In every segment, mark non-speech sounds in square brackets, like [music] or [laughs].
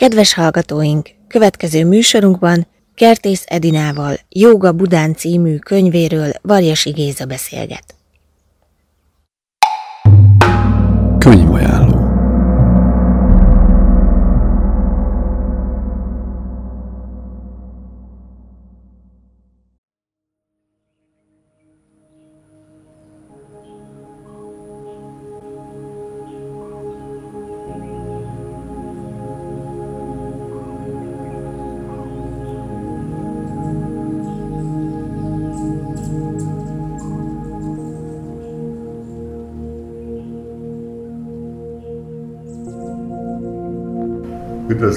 Kedves hallgatóink, következő műsorunkban Kertész Edinával Jóga Budán című könyvéről Varjasi Géza beszélget.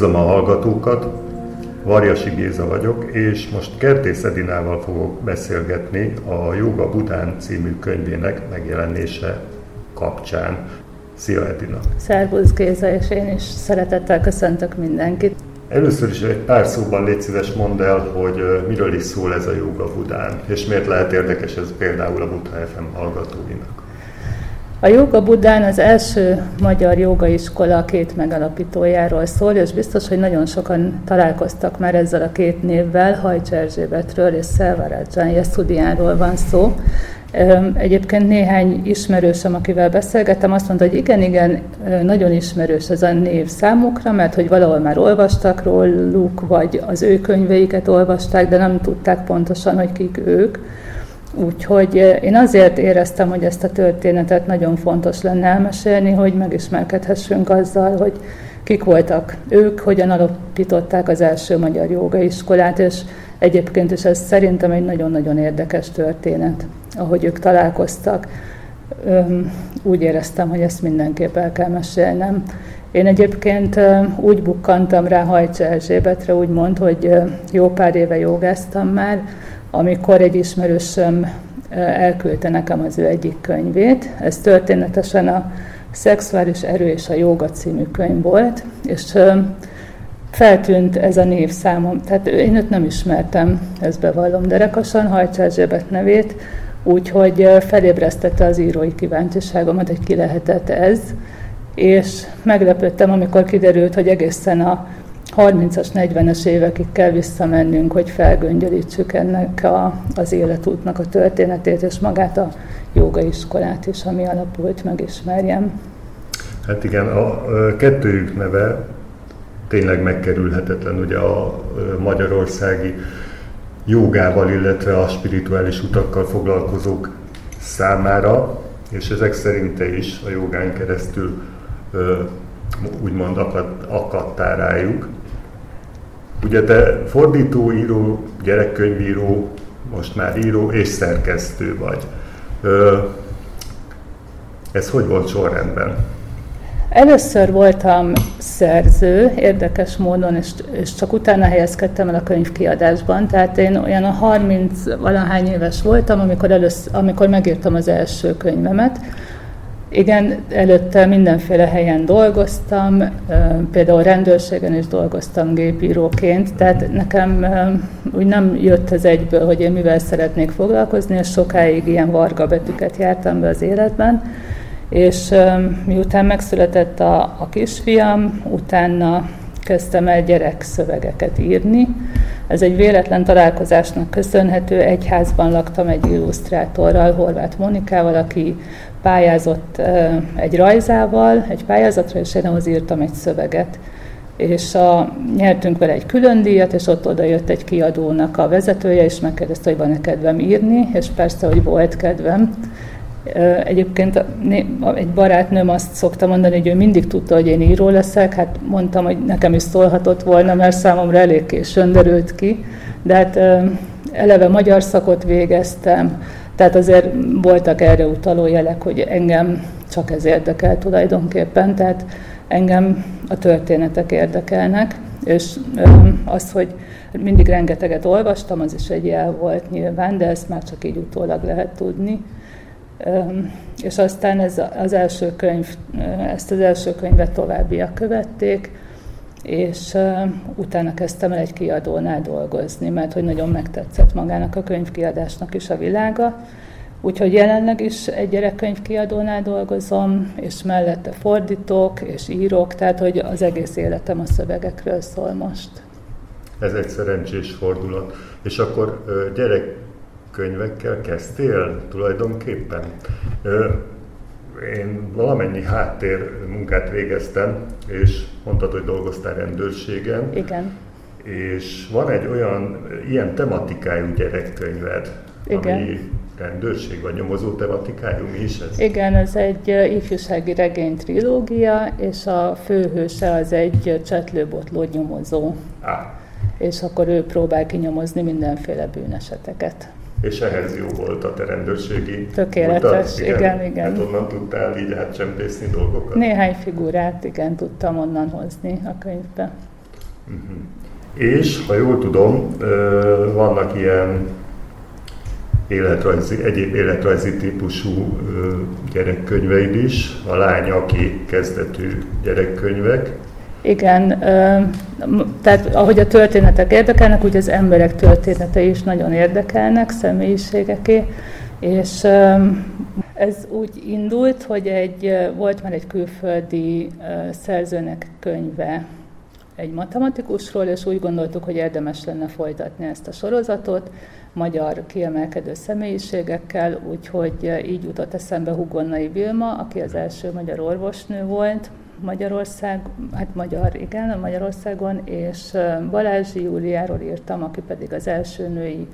Üdvözlöm a hallgatókat, Varjasi Géza vagyok, és most Kertész Edinával fogok beszélgetni a Jóga Bután című könyvének megjelenése kapcsán. Szia Edina! Szervusz Géza, és én is szeretettel köszöntök mindenkit. Először is egy pár szóban légy szíves mondd el, hogy miről is szól ez a Jóga Budán, és miért lehet érdekes ez például a Buddha FM hallgatóinak. A Jóga Budán az első magyar jogaiskola két megalapítójáról szól, és biztos, hogy nagyon sokan találkoztak már ezzel a két névvel, Hajcs Erzsébetről és Szelvaradzsán Jeszudiánról van szó. Egyébként néhány ismerősöm, akivel beszélgettem, azt mondta, hogy igen, igen, nagyon ismerős ez a név számukra, mert hogy valahol már olvastak róluk, vagy az ő könyveiket olvasták, de nem tudták pontosan, hogy kik ők. Úgyhogy eh, én azért éreztem, hogy ezt a történetet nagyon fontos lenne elmesélni, hogy megismerkedhessünk azzal, hogy kik voltak ők, hogyan alapították az első magyar jogaiskolát, és egyébként is ez szerintem egy nagyon-nagyon érdekes történet, ahogy ők találkoztak. Úgy éreztem, hogy ezt mindenképp el kell mesélnem. Én egyébként úgy bukkantam rá Hajcs Erzsébetre, úgymond, hogy jó pár éve jogáztam már, amikor egy ismerősöm elküldte nekem az ő egyik könyvét. Ez történetesen a Szexuális Erő és a Joga című könyv volt, és feltűnt ez a név számom. Tehát én őt nem ismertem, ezt bevallom derekasan, Hajcs Erzsébet nevét, úgyhogy felébresztette az írói kíváncsiságomat, hogy ki lehetett ez, és meglepődtem, amikor kiderült, hogy egészen a 30-as, 40-es évekig kell visszamennünk, hogy felgöngyölítsük ennek a, az életútnak a történetét, és magát a jogaiskolát is, ami alapult, megismerjem. Hát igen, a kettőjük neve tényleg megkerülhetetlen, ugye a magyarországi jogával, illetve a spirituális utakkal foglalkozók számára, és ezek szerinte is a jogán keresztül úgymond akadtál rájuk. Ugye te fordító, író, gyerekkönyvíró, most már író és szerkesztő vagy. Ez hogy volt sorrendben? Először voltam szerző, érdekes módon, és, és csak utána helyezkedtem el a könyvkiadásban. Tehát én olyan a 30 valahány éves voltam, amikor, először, amikor megírtam az első könyvemet, igen, előtte mindenféle helyen dolgoztam, például rendőrségen is dolgoztam gépíróként, tehát nekem úgy nem jött ez egyből, hogy én mivel szeretnék foglalkozni, és sokáig ilyen varga betűket jártam be az életben, és miután megszületett a, a kisfiam, utána kezdtem el gyerekszövegeket írni. Ez egy véletlen találkozásnak köszönhető. Egy házban laktam egy illusztrátorral, Horváth Monikával, aki pályázott egy rajzával, egy pályázatra, és én ahhoz írtam egy szöveget. És a, nyertünk vele egy külön díjat, és ott oda jött egy kiadónak a vezetője, és megkérdezte, hogy van-e kedvem írni, és persze, hogy volt kedvem. Egyébként egy barátnőm azt szokta mondani, hogy ő mindig tudta, hogy én író leszek, hát mondtam, hogy nekem is szólhatott volna, mert számomra elég későn derült ki, de hát eleve magyar szakot végeztem, tehát azért voltak erre utaló jelek, hogy engem csak ez érdekel tulajdonképpen, tehát engem a történetek érdekelnek, és az, hogy mindig rengeteget olvastam, az is egy jel volt nyilván, de ezt már csak így utólag lehet tudni. És aztán ez az első könyv, ezt az első könyvet továbbiak követték, és utána kezdtem el egy kiadónál dolgozni, mert hogy nagyon megtetszett magának a könyvkiadásnak is a világa, Úgyhogy jelenleg is egy gyerekkönyvkiadónál dolgozom, és mellette fordítok és írok, tehát hogy az egész életem a szövegekről szól most. Ez egy szerencsés fordulat. És akkor gyerekkönyvekkel kezdtél tulajdonképpen? Én valamennyi háttér munkát végeztem, és mondtad, hogy dolgoztál rendőrségen. Igen. És van egy olyan ilyen tematikájú gyerekkönyved, Igen. ami rendőrség vagy nyomozó tematikájú, mi is ez? Igen, ez egy ifjúsági regény trilógia, és a főhőse az egy csetlőbotló nyomozó. Ah. És akkor ő próbál kinyomozni mindenféle bűneseteket. És ehhez jó volt a te rendőrségi Tökéletes, igen, igen, igen. Hát onnan tudtál így átcsempészni dolgokat? Néhány figurát, igen, tudtam onnan hozni a könyvbe. Uh-huh. És, ha jól tudom, vannak ilyen életrajzi, egyéb életrajzi típusú gyerekkönyveid is, a lány, aki kezdetű gyerekkönyvek. Igen, tehát ahogy a történetek érdekelnek, úgy az emberek történetei is nagyon érdekelnek, személyiségeké, és ez úgy indult, hogy egy, volt már egy külföldi szerzőnek könyve egy matematikusról, és úgy gondoltuk, hogy érdemes lenne folytatni ezt a sorozatot, magyar kiemelkedő személyiségekkel, úgyhogy így jutott eszembe Hugonnai Vilma, aki az első magyar orvosnő volt Magyarország, hát magyar, igen, Magyarországon, és Balázsi Júliáról írtam, aki pedig az első női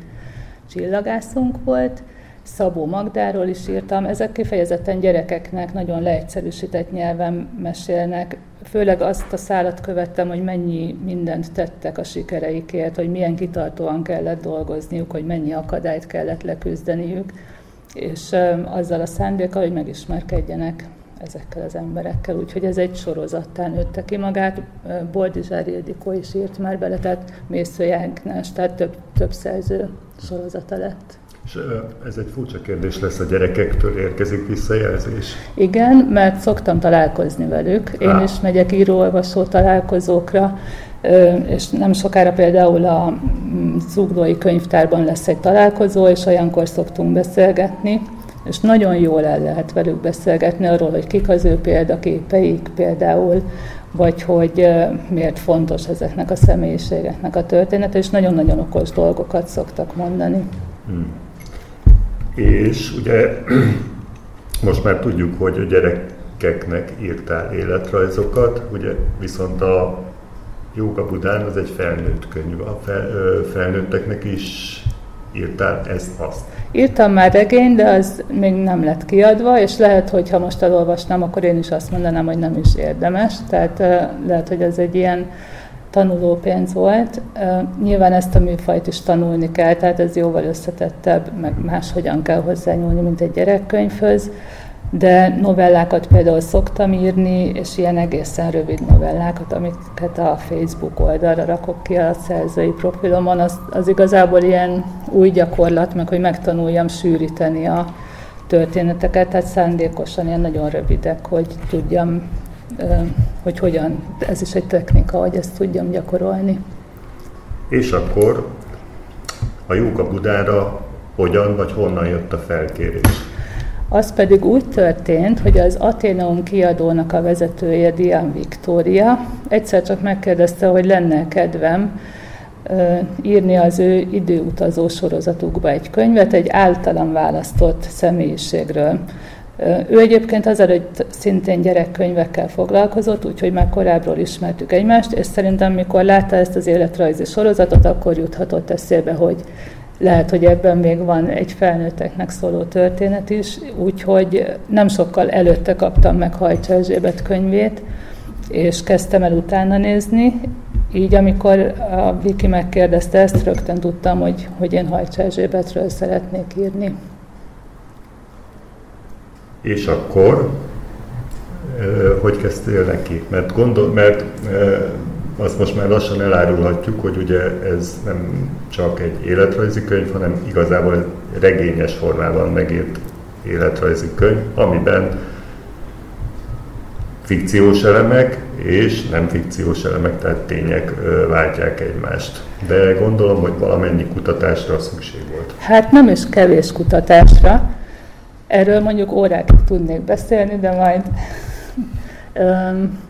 csillagászunk volt, Szabó Magdáról is írtam, ezek kifejezetten gyerekeknek nagyon leegyszerűsített nyelven mesélnek. Főleg azt a szállat követtem, hogy mennyi mindent tettek a sikereikért, hogy milyen kitartóan kellett dolgozniuk, hogy mennyi akadályt kellett leküzdeniük, és azzal a szándéka, hogy megismerkedjenek ezekkel az emberekkel. Úgyhogy ez egy sorozattá nőtte ki magát. Boldizsár Ildikó is írt már bele, tehát Mésző Ágnes, tehát több, több szerző sorozata lett. És ez egy furcsa kérdés lesz, a gyerekektől érkezik visszajelzés? Igen, mert szoktam találkozni velük. Én ah. is megyek író-olvasó találkozókra, és nem sokára például a mm, Zuglói könyvtárban lesz egy találkozó, és olyankor szoktunk beszélgetni, és nagyon jól el lehet velük beszélgetni arról, hogy kik az ő példaképeik például, vagy hogy miért fontos ezeknek a személyiségeknek a története, és nagyon-nagyon okos dolgokat szoktak mondani. Hmm és ugye [clears throat] most már tudjuk, hogy a gyerekeknek írtál életrajzokat, ugye viszont a Jóga Budán az egy felnőtt könyv, a fel, felnőtteknek is írtál ezt-azt. Írtam már regény, de az még nem lett kiadva, és lehet, hogy ha most elolvasnám, akkor én is azt mondanám, hogy nem is érdemes. Tehát lehet, hogy ez egy ilyen tanulópénz volt. Nyilván ezt a műfajt is tanulni kell, tehát ez jóval összetettebb, meg máshogyan kell hozzányúlni, mint egy gyerekkönyvhöz. De novellákat például szoktam írni, és ilyen egészen rövid novellákat, amiket a Facebook oldalra rakok ki a szerzői profilomon, az, az igazából ilyen új gyakorlat, meg hogy megtanuljam sűríteni a történeteket, tehát szándékosan ilyen nagyon rövidek, hogy tudjam hogy hogyan, ez is egy technika, hogy ezt tudjam gyakorolni. És akkor a Jóka Budára hogyan vagy honnan jött a felkérés? Az pedig úgy történt, hogy az Ateneum kiadónak a vezetője, Dian Victoria, egyszer csak megkérdezte, hogy lenne kedvem írni az ő időutazó sorozatukba egy könyvet, egy általam választott személyiségről. Ő egyébként azelőtt szintén gyerekkönyvekkel foglalkozott, úgyhogy már korábbról ismertük egymást, és szerintem mikor látta ezt az életrajzi sorozatot, akkor juthatott eszébe, hogy lehet, hogy ebben még van egy felnőtteknek szóló történet is, úgyhogy nem sokkal előtte kaptam meg Hajcsa Erzsébet könyvét, és kezdtem el utána nézni, így amikor a Viki megkérdezte ezt, rögtön tudtam, hogy, hogy én Hajcsa Erzsébetről szeretnék írni. És akkor, hogy kezdtél neki? Mert, gondol, mert azt most már lassan elárulhatjuk, hogy ugye ez nem csak egy életrajzi könyv, hanem igazából regényes formában megírt életrajzi könyv, amiben fikciós elemek és nem fikciós elemek, tehát tények váltják egymást. De gondolom, hogy valamennyi kutatásra szükség volt. Hát nem is kevés kutatásra, Erről mondjuk órákig tudnék beszélni, de majd... [laughs]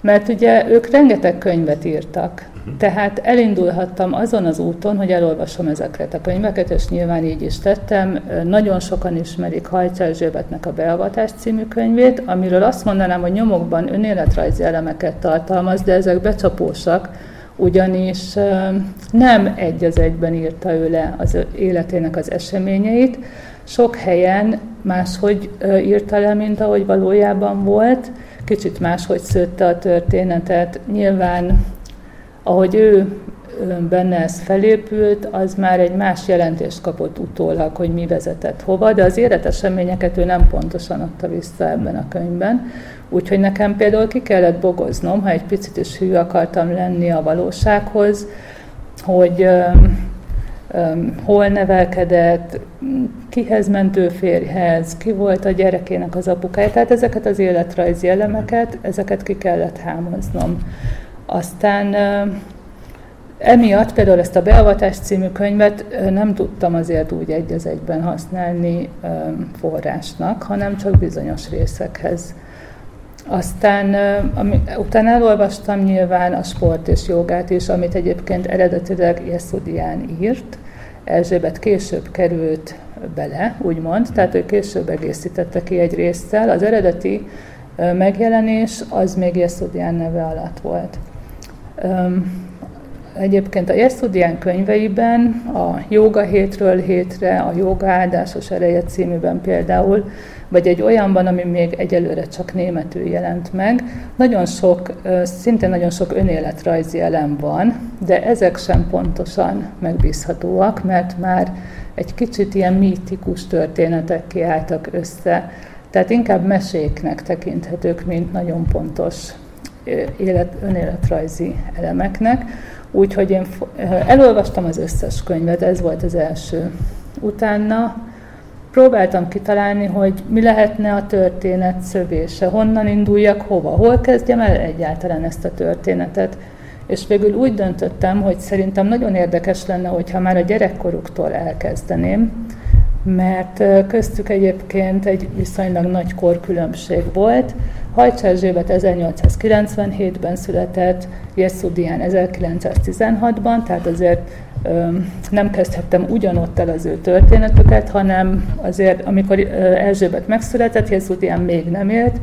Mert ugye ők rengeteg könyvet írtak, tehát elindulhattam azon az úton, hogy elolvasom ezeket a könyveket, és nyilván így is tettem. Nagyon sokan ismerik Hajcsa Erzsébetnek a Beavatás című könyvét, amiről azt mondanám, hogy nyomokban önéletrajzi elemeket tartalmaz, de ezek becsapósak, ugyanis nem egy az egyben írta ő le az életének az eseményeit, sok helyen máshogy írta le, mint ahogy valójában volt, kicsit máshogy szőtte a történetet. Nyilván, ahogy ő benne ez felépült, az már egy más jelentést kapott utólag, hogy mi vezetett hova, de az életeseményeket ő nem pontosan adta vissza ebben a könyvben. Úgyhogy nekem például ki kellett bogoznom, ha egy picit is hű akartam lenni a valósághoz, hogy hol nevelkedett, kihez mentő férjhez, ki volt a gyerekének az apukája. Tehát ezeket az életrajzi elemeket, ezeket ki kellett hámoznom. Aztán emiatt például ezt a Beavatás című könyvet nem tudtam azért úgy egy az egyben használni forrásnak, hanem csak bizonyos részekhez. Aztán ami, utána elolvastam nyilván a sport és jogát is, amit egyébként eredetileg Jeszudián írt. Erzsébet később került bele, úgymond, tehát ő később egészítette ki egy résztel. Az eredeti megjelenés az még Jeszudián neve alatt volt. Egyébként a Jeszudián könyveiben, a Joga hétről hétre, a Joga áldásos ereje címűben például vagy egy olyanban, ami még egyelőre csak németül jelent meg. Nagyon sok, szintén nagyon sok önéletrajzi elem van, de ezek sem pontosan megbízhatóak, mert már egy kicsit ilyen mítikus történetek kiálltak össze, tehát inkább meséknek tekinthetők, mint nagyon pontos élet, önéletrajzi elemeknek. Úgyhogy én elolvastam az összes könyvet, ez volt az első. Utána próbáltam kitalálni, hogy mi lehetne a történet szövése, honnan induljak, hova, hol kezdjem el egyáltalán ezt a történetet. És végül úgy döntöttem, hogy szerintem nagyon érdekes lenne, hogyha már a gyerekkoruktól elkezdeném, mert köztük egyébként egy viszonylag nagy korkülönbség volt. Hajcs Erzsébet 1897-ben született, Jeszudián 1916-ban, tehát azért nem kezdhettem ugyanott el az ő történetüket, hanem azért, amikor Erzsébet megszületett, Jeszudián még nem élt,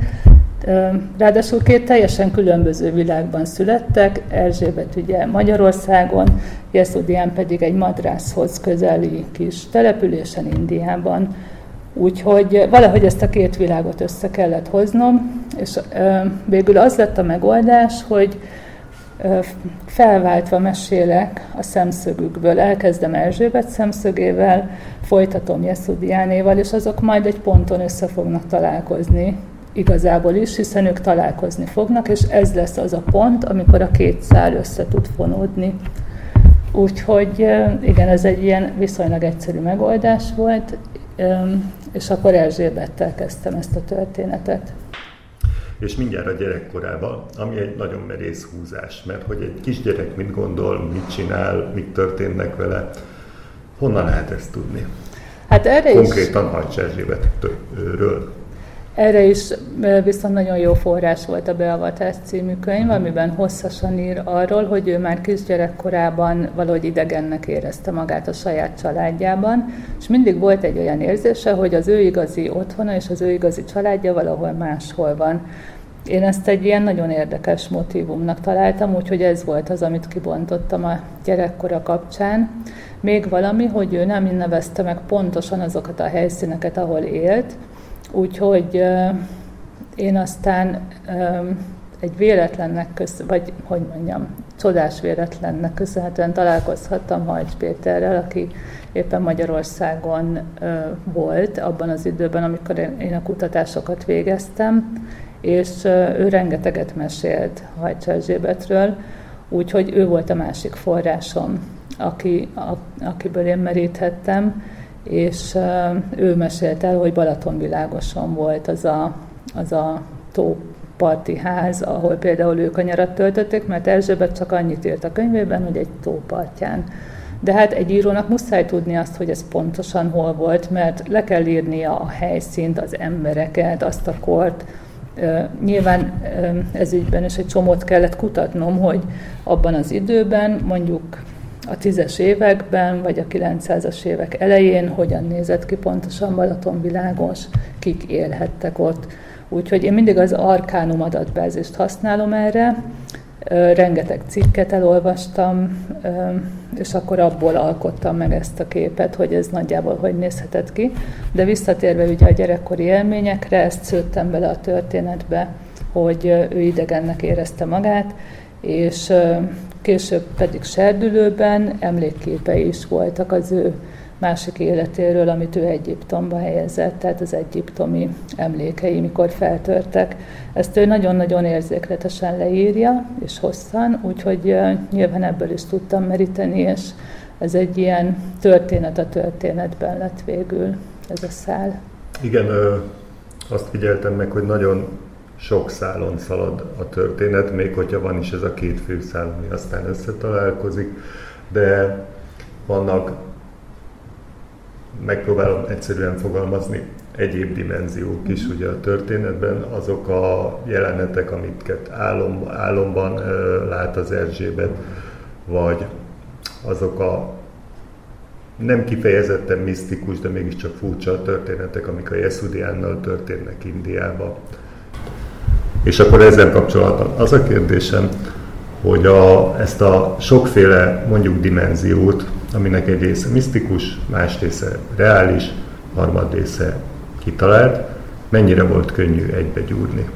Ráadásul két teljesen különböző világban születtek, Erzsébet ugye Magyarországon, Jeszudián pedig egy madrászhoz közeli kis településen Indiában. Úgyhogy valahogy ezt a két világot össze kellett hoznom, és végül az lett a megoldás, hogy felváltva mesélek a szemszögükből. Elkezdem Erzsébet szemszögével, folytatom Jeszudiánéval, és azok majd egy ponton össze fognak találkozni igazából is, hiszen ők találkozni fognak, és ez lesz az a pont, amikor a két szál össze tud fonódni. Úgyhogy igen, ez egy ilyen viszonylag egyszerű megoldás volt, és akkor Erzsébettel kezdtem ezt a történetet és mindjárt a gyerekkorával, ami egy nagyon merész húzás, mert hogy egy kisgyerek mit gondol, mit csinál, mit történnek vele, honnan lehet ezt tudni? Hát erre Konkrétan is... Hajcs Erzsébetről. Erre is viszont nagyon jó forrás volt a Beavatás című könyv, amiben hosszasan ír arról, hogy ő már kisgyerekkorában valahogy idegennek érezte magát a saját családjában, és mindig volt egy olyan érzése, hogy az ő igazi otthona és az ő igazi családja valahol máshol van. Én ezt egy ilyen nagyon érdekes motivumnak találtam, úgyhogy ez volt az, amit kibontottam a gyerekkora kapcsán. Még valami, hogy ő nem nevezte meg pontosan azokat a helyszíneket, ahol élt, Úgyhogy én aztán egy véletlennek, köz, vagy hogy mondjam, csodás véletlennek köszönhetően találkozhattam Hajcs Péterrel, aki éppen Magyarországon volt abban az időben, amikor én a kutatásokat végeztem, és ő rengeteget mesélt Hajcs Erzsébetről, úgyhogy ő volt a másik forrásom, aki, a, akiből én meríthettem, és ő mesélt el, hogy Balatonvilágoson volt az a, az a tóparti ház, ahol például ők a nyarat töltötték, mert Erzsébet csak annyit írt a könyvében, hogy egy tópartján de hát egy írónak muszáj tudni azt, hogy ez pontosan hol volt, mert le kell írnia a helyszínt, az embereket, azt a kort. Nyilván ez ügyben is egy csomót kellett kutatnom, hogy abban az időben, mondjuk a tízes években, vagy a 900-as évek elején hogyan nézett ki pontosan Balatonvilágos, kik élhettek ott. Úgyhogy én mindig az Arkánum adatbázist használom erre, rengeteg cikket elolvastam, és akkor abból alkottam meg ezt a képet, hogy ez nagyjából hogy nézhetett ki. De visszatérve ugye a gyerekkori élményekre, ezt szőttem bele a történetbe, hogy ő idegennek érezte magát, és később pedig Serdülőben emlékképei is voltak az ő másik életéről, amit ő Egyiptomba helyezett, tehát az egyiptomi emlékei, mikor feltörtek. Ezt ő nagyon-nagyon érzékletesen leírja, és hosszan, úgyhogy nyilván ebből is tudtam meríteni, és ez egy ilyen történet a történetben lett végül ez a szál. Igen, azt figyeltem meg, hogy nagyon sok szálon szalad a történet, még hogyha van is ez a két főszál, ami aztán összetalálkozik, de vannak megpróbálom egyszerűen fogalmazni, egyéb dimenziók is ugye a történetben, azok a jelenetek, amiket álom, álomban uh, lát az Erzsébet, vagy azok a nem kifejezetten misztikus, de mégiscsak furcsa történetek, amik a Jeszudiánnal történnek Indiába. És akkor ezzel kapcsolatban az a kérdésem, hogy a, ezt a sokféle mondjuk dimenziót, aminek egy része misztikus, más része reális, harmad része kitalált, mennyire volt könnyű egybegyúrni?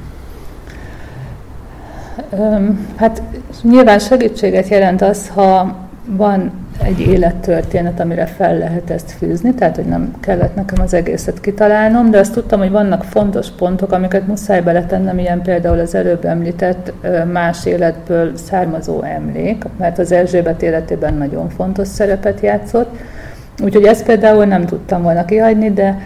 Hát nyilván segítséget jelent az, ha van egy élettörténet, amire fel lehet ezt fűzni, tehát hogy nem kellett nekem az egészet kitalálnom, de azt tudtam, hogy vannak fontos pontok, amiket muszáj beletennem, ilyen például az előbb említett más életből származó emlék, mert az Erzsébet életében nagyon fontos szerepet játszott, úgyhogy ezt például nem tudtam volna kihagyni, de,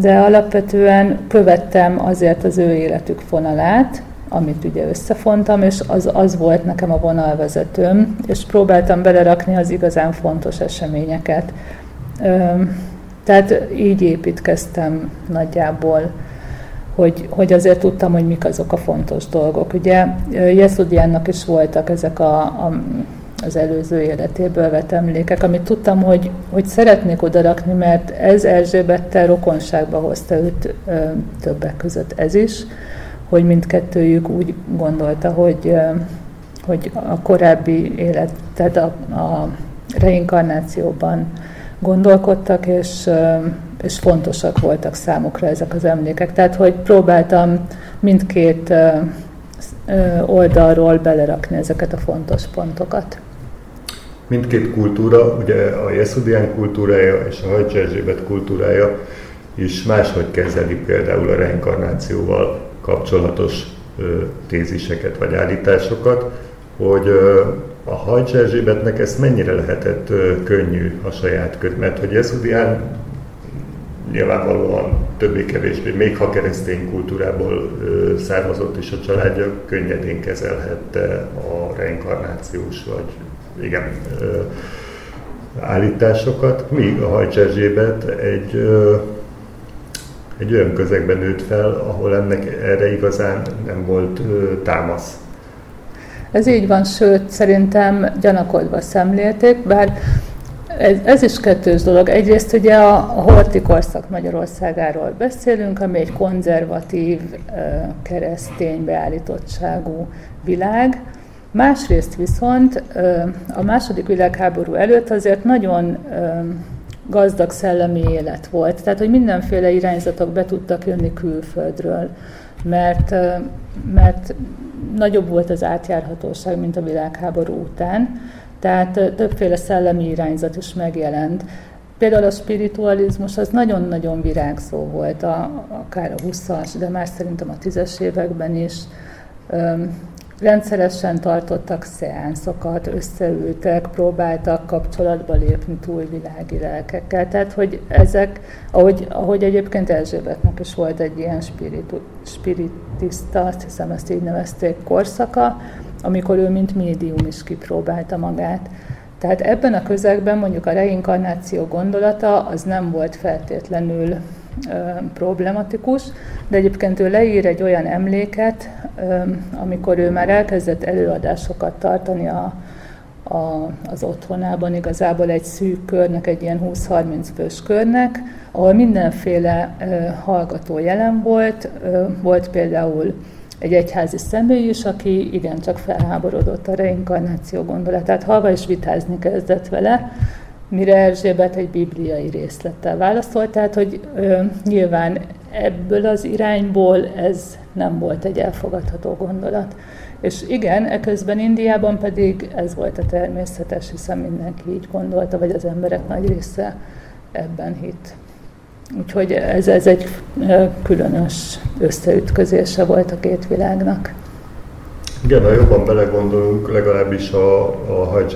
de alapvetően követtem azért az ő életük fonalát, amit ugye összefontam, és az, az volt nekem a vonalvezetőm, és próbáltam belerakni az igazán fontos eseményeket. Tehát így építkeztem nagyjából, hogy, hogy azért tudtam, hogy mik azok a fontos dolgok. Ugye Jeszudiánnak is voltak ezek a, a, az előző életéből vett emlékek, amit tudtam, hogy, hogy szeretnék odarakni, mert ez Erzsébettel rokonságba hozta őt többek között ez is hogy mindkettőjük úgy gondolta, hogy, hogy a korábbi élet, tehát a, a reinkarnációban gondolkodtak, és, és fontosak voltak számukra ezek az emlékek. Tehát, hogy próbáltam mindkét oldalról belerakni ezeket a fontos pontokat. Mindkét kultúra, ugye a Jeszudián kultúrája és a Hajcs Erzsébet kultúrája is máshogy kezeli például a reinkarnációval kapcsolatos téziseket vagy állításokat, hogy a Hajcs Erzsébetnek ezt mennyire lehetett könnyű a saját köt, mert hogy Jeszudián nyilvánvalóan többé-kevésbé, még ha keresztény kultúrából származott is a családja, könnyedén kezelhette a reinkarnációs vagy igen, állításokat, míg a Hajcs Erzsébet egy egy olyan közegben nőtt fel, ahol ennek erre igazán nem volt támasz. Ez így van, sőt, szerintem gyanakodva szemlélték, bár ez, ez is kettős dolog. Egyrészt ugye a, a Horti korszak Magyarországáról beszélünk, ami egy konzervatív, keresztény beállítottságú világ. Másrészt viszont a második világháború előtt azért nagyon gazdag szellemi élet volt. Tehát, hogy mindenféle irányzatok be tudtak jönni külföldről, mert, mert nagyobb volt az átjárhatóság, mint a világháború után. Tehát többféle szellemi irányzat is megjelent. Például a spiritualizmus az nagyon-nagyon virágszó volt, a, akár a 20-as, de már szerintem a 10-es években is. Rendszeresen tartottak szeánszokat, összeültek, próbáltak kapcsolatba lépni túlvilági lelkekkel. Tehát, hogy ezek, ahogy, ahogy egyébként Erzsébetnek is volt egy ilyen spiritu, spiritista, azt hiszem ezt így nevezték, korszaka, amikor ő mint médium is kipróbálta magát. Tehát ebben a közegben mondjuk a reinkarnáció gondolata az nem volt feltétlenül problematikus, de egyébként ő leír egy olyan emléket, amikor ő már elkezdett előadásokat tartani a, a, az otthonában, igazából egy szűk körnek, egy ilyen 20-30 fős körnek, ahol mindenféle hallgató jelen volt, volt például egy egyházi személy is, aki igencsak felháborodott a reinkarnáció gondolatát, hallva is vitázni kezdett vele, mire Erzsébet egy bibliai részlettel válaszolt, tehát hogy ö, nyilván ebből az irányból ez nem volt egy elfogadható gondolat. És igen, eközben Indiában pedig ez volt a természetes, hiszen mindenki így gondolta, vagy az emberek nagy része ebben hitt. Úgyhogy ez, ez egy különös összeütközése volt a két világnak. Igen, ha jobban belegondolunk, legalábbis a, a Hajcs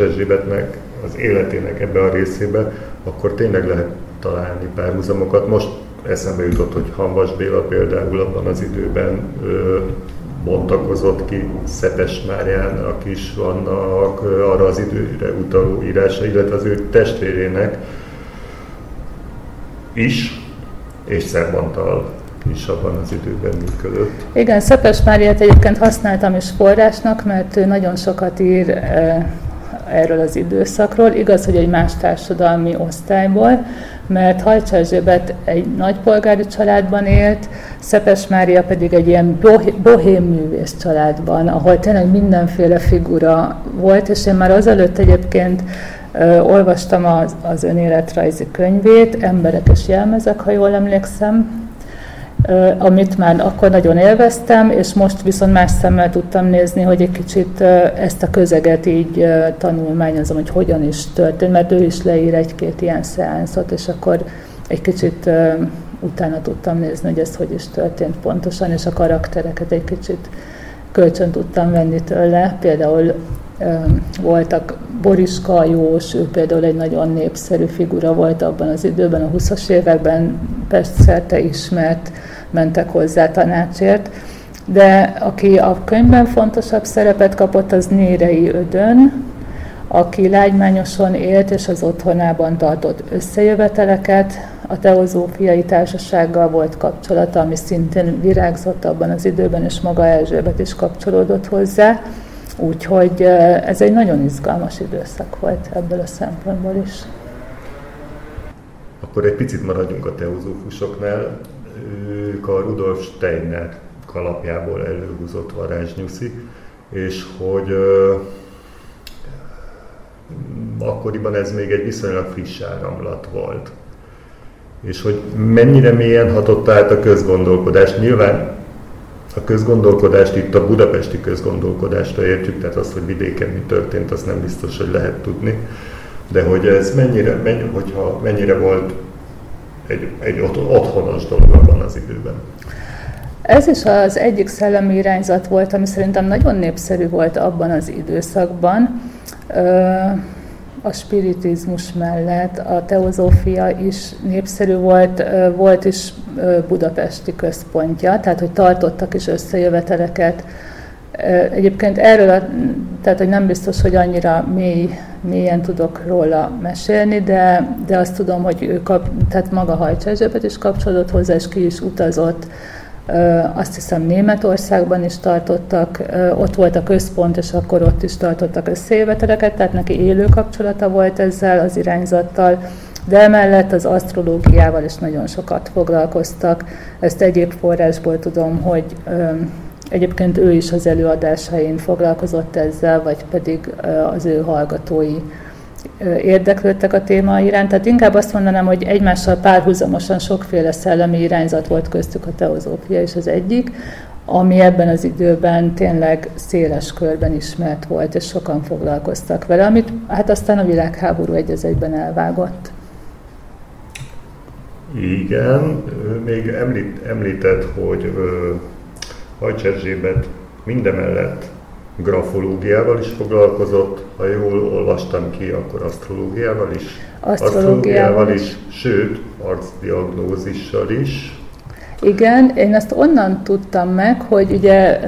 az életének ebbe a részébe, akkor tényleg lehet találni párhuzamokat. Most eszembe jutott, hogy Hanvas Béla például abban az időben ö, bontakozott ki Szepes Máriának is vannak arra az időre utaló írása, illetve az ő testvérének is, és Szerbantal is abban az időben működött. Igen, Szepes Máriát egyébként használtam is forrásnak, mert ő nagyon sokat ír erről az időszakról. Igaz, hogy egy más társadalmi osztályból, mert Hajcs Erzsébet egy nagypolgári családban élt, Szepes Mária pedig egy ilyen bohém művész családban, ahol tényleg mindenféle figura volt, és én már azelőtt egyébként ö, olvastam az, az önéletrajzi könyvét, Emberek és jelmezek, ha jól emlékszem, amit már akkor nagyon élveztem, és most viszont más szemmel tudtam nézni, hogy egy kicsit ezt a közeget így tanulmányozom, hogy hogyan is történt, mert ő is leír egy-két ilyen szeánszot, és akkor egy kicsit utána tudtam nézni, hogy ez hogy is történt pontosan, és a karaktereket egy kicsit kölcsön tudtam venni tőle. Például voltak Boriska Jós, ő például egy nagyon népszerű figura volt abban az időben, a 20-as években persze ismert, mentek hozzá tanácsért, de aki a könyvben fontosabb szerepet kapott, az Nérei Ödön, aki lágymányosan élt és az otthonában tartott összejöveteleket, a teozófiai társasággal volt kapcsolata, ami szintén virágzott abban az időben, és maga Erzsébet is kapcsolódott hozzá. Úgyhogy ez egy nagyon izgalmas időszak volt ebből a szempontból is. Akkor egy picit maradjunk a teozófusoknál. Ők a Rudolf Steiner kalapjából előhúzott varázsnyuszi, és hogy akkoriban ez még egy viszonylag friss áramlat volt. És hogy mennyire mélyen hatott át a közgondolkodás. Nyilván a közgondolkodást itt a budapesti közgondolkodásra értjük, tehát azt, hogy vidéken mi történt, azt nem biztos, hogy lehet tudni. De hogy ez mennyire, mennyi, hogyha mennyire volt egy, egy otthonos dolog abban az időben. Ez is az egyik szellemi irányzat volt, ami szerintem nagyon népszerű volt abban az időszakban. A spiritizmus mellett a teozófia is népszerű volt, volt is budapesti központja, tehát hogy tartottak is összejöveteleket. Egyébként erről, a, tehát hogy nem biztos, hogy annyira mély, mélyen tudok róla mesélni, de, de azt tudom, hogy ő kap, tehát maga Hajcs Erzsébet is kapcsolódott hozzá, és ki is utazott azt hiszem Németországban is tartottak, ott volt a központ, és akkor ott is tartottak összejöveteleket, tehát neki élő kapcsolata volt ezzel az irányzattal, de emellett az asztrológiával is nagyon sokat foglalkoztak. Ezt egyéb forrásból tudom, hogy egyébként ő is az előadásain foglalkozott ezzel, vagy pedig az ő hallgatói érdeklődtek a téma iránt. Tehát inkább azt mondanám, hogy egymással párhuzamosan sokféle szellemi irányzat volt köztük a teozófia is az egyik, ami ebben az időben tényleg széles körben ismert volt, és sokan foglalkoztak vele, amit hát aztán a világháború egy az egyben elvágott. Igen, még említ, említett, hogy Hajcs Erzsébet mindemellett grafológiával is foglalkozott, ha jól olvastam ki, akkor asztrológiával is. Asztrológiával, is, sőt, arcdiagnózissal is. Igen, én ezt onnan tudtam meg, hogy ugye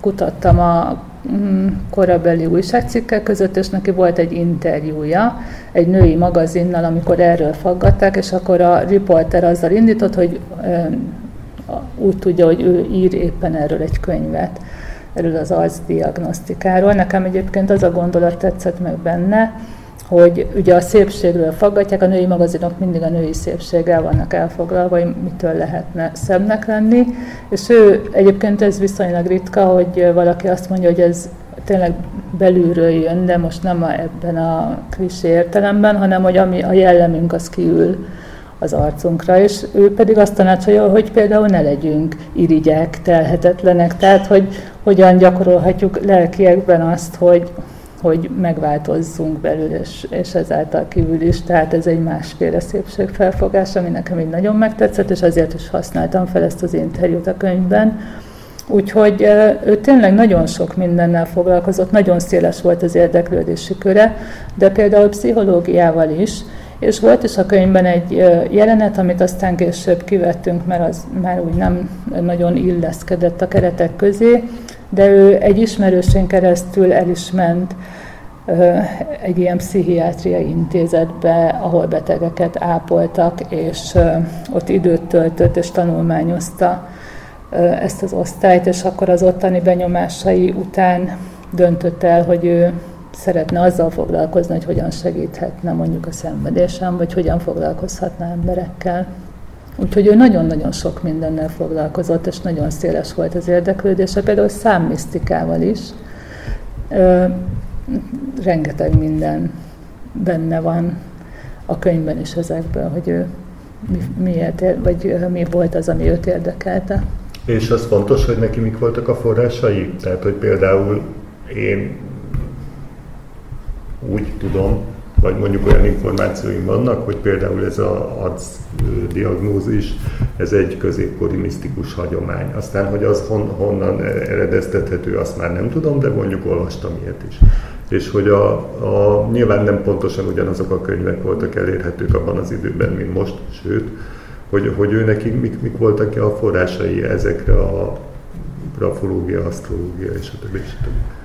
kutattam a mm, korabeli újságcikkek között, és neki volt egy interjúja egy női magazinnal, amikor erről faggatták, és akkor a riporter azzal indított, hogy úgy tudja, hogy ő ír éppen erről egy könyvet, erről az arcdiagnosztikáról. Nekem egyébként az a gondolat tetszett meg benne, hogy ugye a szépségről faggatják, a női magazinok mindig a női szépséggel vannak elfoglalva, hogy mitől lehetne szebbnek lenni, és ő egyébként ez viszonylag ritka, hogy valaki azt mondja, hogy ez tényleg belülről jön, de most nem a, ebben a klisé értelemben, hanem hogy ami a jellemünk az kiül az arcunkra, és ő pedig azt tanácsolja, hogy például ne legyünk irigyek, telhetetlenek, tehát hogy hogyan gyakorolhatjuk lelkiekben azt, hogy, hogy megváltozzunk belül, és, és ezáltal kívül is. Tehát ez egy másféle szépségfelfogás, ami nekem így nagyon megtetszett, és azért is használtam fel ezt az interjút a könyvben. Úgyhogy ő tényleg nagyon sok mindennel foglalkozott, nagyon széles volt az érdeklődési köre, de például pszichológiával is, és volt is a könyvben egy jelenet, amit aztán később kivettünk, mert az már úgy nem nagyon illeszkedett a keretek közé, de ő egy ismerősén keresztül el is ment egy ilyen pszichiátriai intézetbe, ahol betegeket ápoltak, és ott időt töltött és tanulmányozta ezt az osztályt, és akkor az ottani benyomásai után döntött el, hogy ő szeretne azzal foglalkozni, hogy hogyan segíthetne mondjuk a szenvedésem, vagy hogyan foglalkozhatna emberekkel. Úgyhogy ő nagyon-nagyon sok mindennel foglalkozott, és nagyon széles volt az érdeklődése, például számmisztikával is. Ö, rengeteg minden benne van a könyvben is ezekből, hogy ő mi, miért, vagy mi volt az, ami őt érdekelte. És az fontos, hogy neki mik voltak a forrásai? Tehát, hogy például én úgy tudom, vagy mondjuk olyan információim vannak, hogy például ez a arc diagnózis, ez egy középkori misztikus hagyomány. Aztán, hogy az hon, honnan eredeztethető, azt már nem tudom, de mondjuk olvastam ilyet is. És hogy a, a, nyilván nem pontosan ugyanazok a könyvek voltak elérhetők abban az időben, mint most, sőt, hogy, hogy ő neki mik, mik voltak a forrásai ezekre a grafológia, asztrológia és a többi.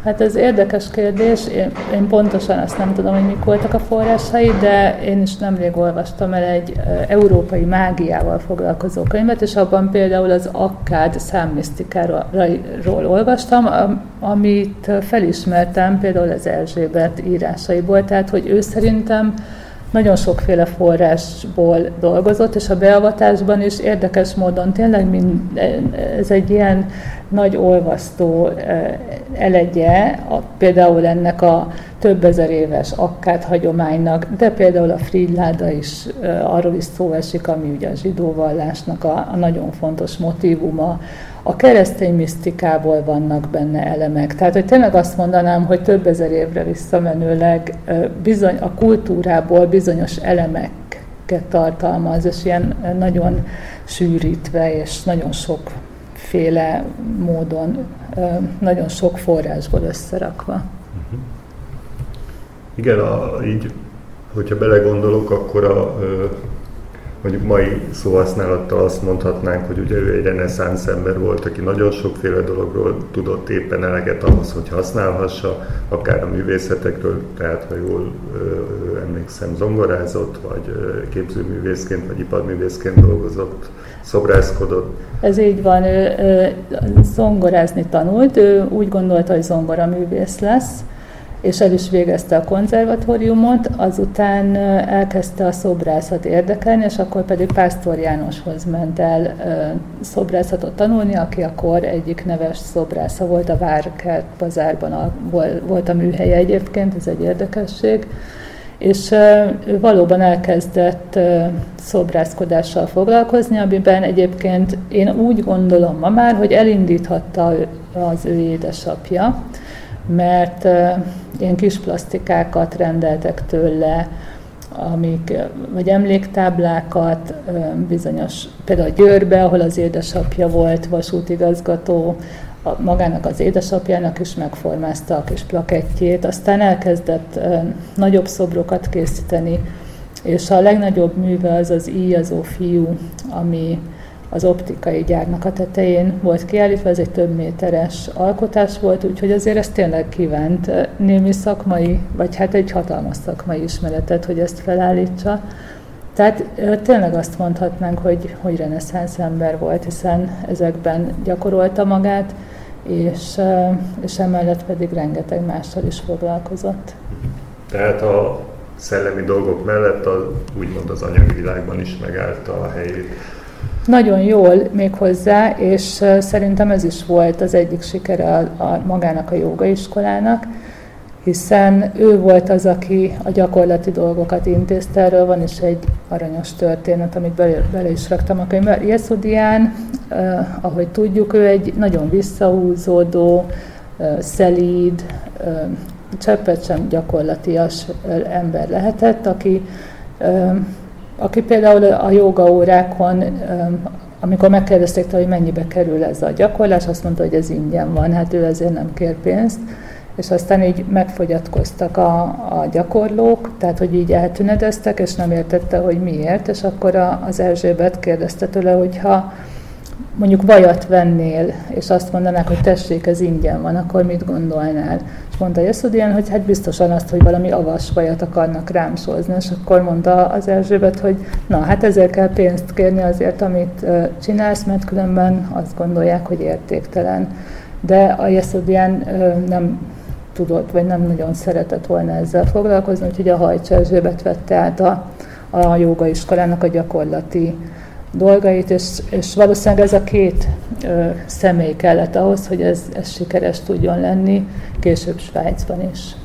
Hát ez érdekes kérdés. Én, én pontosan azt nem tudom, hogy mik voltak a forrásai, de én is nemrég olvastam el egy európai mágiával foglalkozó könyvet, és abban például az akkád számmisztikáról olvastam, amit felismertem például az Erzsébet írásaiból, tehát hogy ő szerintem nagyon sokféle forrásból dolgozott, és a beavatásban is érdekes módon tényleg mind, ez egy ilyen nagy olvasztó eh, elegye, a, például ennek a több ezer éves akkát hagyománynak, de például a Fridláda is eh, arról is szó esik, ami ugye a zsidó vallásnak a, a nagyon fontos motivuma, a keresztény misztikából vannak benne elemek. Tehát, hogy tényleg azt mondanám, hogy több ezer évre visszamenőleg bizony, a kultúrából bizonyos elemeket tartalmaz, és ilyen nagyon sűrítve, és nagyon sokféle módon, nagyon sok forrásból összerakva. Mhm. Igen, a, így, hogyha belegondolok, akkor a, mondjuk mai szóhasználattal azt mondhatnánk, hogy ugye ő egy reneszánsz ember volt, aki nagyon sokféle dologról tudott éppen eleget ahhoz, hogy használhassa, akár a művészetekről, tehát ha jól ö, emlékszem, zongorázott, vagy ö, képzőművészként, vagy iparművészként dolgozott, szobrászkodott. Ez így van, ő, ő zongorázni tanult, ő úgy gondolta, hogy zongoraművész lesz, és el is végezte a konzervatóriumot, azután elkezdte a szobrászat érdekelni, és akkor pedig Pásztor Jánoshoz ment el szobrászatot tanulni, aki akkor egyik neves szobrásza volt a Várkert bazárban, a, volt a műhelye egyébként, ez egy érdekesség, és ő valóban elkezdett szobrászkodással foglalkozni, amiben egyébként én úgy gondolom ma már, hogy elindíthatta az ő édesapja, mert ilyen kis plastikákat rendeltek tőle, amik, vagy emléktáblákat, bizonyos, például Győrbe, ahol az édesapja volt vasútigazgató, a, magának az édesapjának is megformázta a kis plakettjét, aztán elkezdett nagyobb szobrokat készíteni, és a legnagyobb műve az az íjazó fiú, ami az optikai gyárnak a tetején volt kiállítva, ez egy több méteres alkotás volt, úgyhogy azért ez tényleg kívánt némi szakmai, vagy hát egy hatalmas szakmai ismeretet, hogy ezt felállítsa. Tehát tényleg azt mondhatnánk, hogy, hogy reneszánsz ember volt, hiszen ezekben gyakorolta magát, és, és emellett pedig rengeteg mással is foglalkozott. Tehát a szellemi dolgok mellett a, úgymond az anyagi világban is megállta a helyét. Nagyon jól még hozzá, és szerintem ez is volt az egyik sikere a, a magának a jogaiskolának, hiszen ő volt az, aki a gyakorlati dolgokat intézte, erről van is egy aranyos történet, amit bele, bele is raktam a könyvbe. Jeszudián, eh, ahogy tudjuk, ő egy nagyon visszahúzódó, eh, szelíd, eh, cseppet sem gyakorlatias ember lehetett, aki, eh, aki például a joga órákon amikor megkérdezték hogy mennyibe kerül ez a gyakorlás, azt mondta, hogy ez ingyen van, hát ő ezért nem kér pénzt. És aztán így megfogyatkoztak a, a gyakorlók, tehát hogy így eltünedeztek, és nem értette, hogy miért, és akkor a, az Erzsébet kérdezte tőle, hogy ha mondjuk vajat vennél, és azt mondanák, hogy tessék, ez ingyen van, akkor mit gondolnál? És mondta Jeszudian, hogy hát biztosan azt, hogy valami avas vajat akarnak rám sózni, és akkor mondta az Erzsébet, hogy na, hát ezért kell pénzt kérni azért, amit csinálsz, mert különben azt gondolják, hogy értéktelen. De a Jeszudian nem tudott, vagy nem nagyon szeretett volna ezzel foglalkozni, úgyhogy a Hajcs Erzsébet vette át a, a jogaiskolának a gyakorlati dolgait, és, és valószínűleg ez a két ö, személy kellett ahhoz, hogy ez, ez sikeres tudjon lenni később Svájcban is.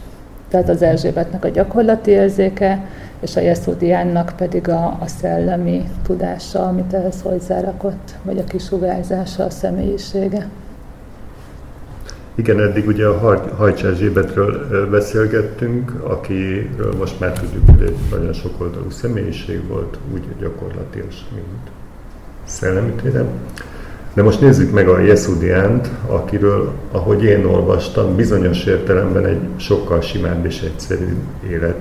Tehát az Erzsébetnek a gyakorlati érzéke, és a Jeszudiánnak pedig a, a szellemi tudása, amit ehhez hozzárakott, vagy a kisugárzása, a személyisége. Igen, eddig ugye a Hajcs Erzsébetről beszélgettünk, akiről most már tudjuk, hogy egy nagyon sokoldalú személyiség volt, úgy gyakorlatilag, mint szellemi. De most nézzük meg a Jeszudiánt, akiről, ahogy én olvastam, bizonyos értelemben egy sokkal simább és egyszerű élet,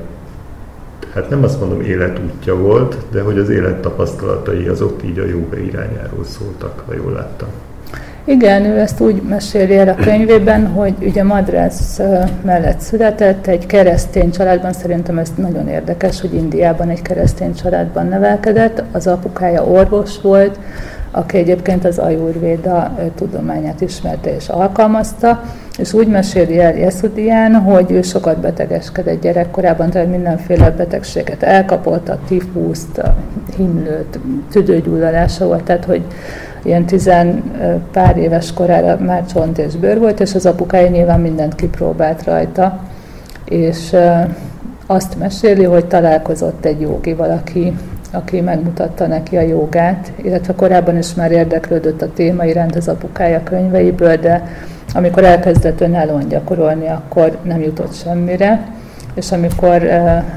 hát nem azt mondom életútja volt, de hogy az élettapasztalatai azok így a jóga irányáról szóltak, ha jól láttam. Igen, ő ezt úgy meséli el a könyvében, hogy ugye Madrász mellett született, egy keresztény családban, szerintem ez nagyon érdekes, hogy Indiában egy keresztény családban nevelkedett, az apukája orvos volt, aki egyébként az ajurvéda tudományát ismerte és alkalmazta, és úgy meséli el Jeszudián, hogy ő sokat betegeskedett gyerekkorában, tehát mindenféle betegséget elkapott, a tifuszt, a himlőt, tüdőgyulladása volt, tehát hogy ilyen tizen pár éves korára már csont és bőr volt, és az apukája nyilván mindent kipróbált rajta, és azt meséli, hogy találkozott egy jogi valaki, aki megmutatta neki a jogát, illetve korábban is már érdeklődött a téma iránt az apukája könyveiből, de amikor elkezdett önállóan gyakorolni, akkor nem jutott semmire, és amikor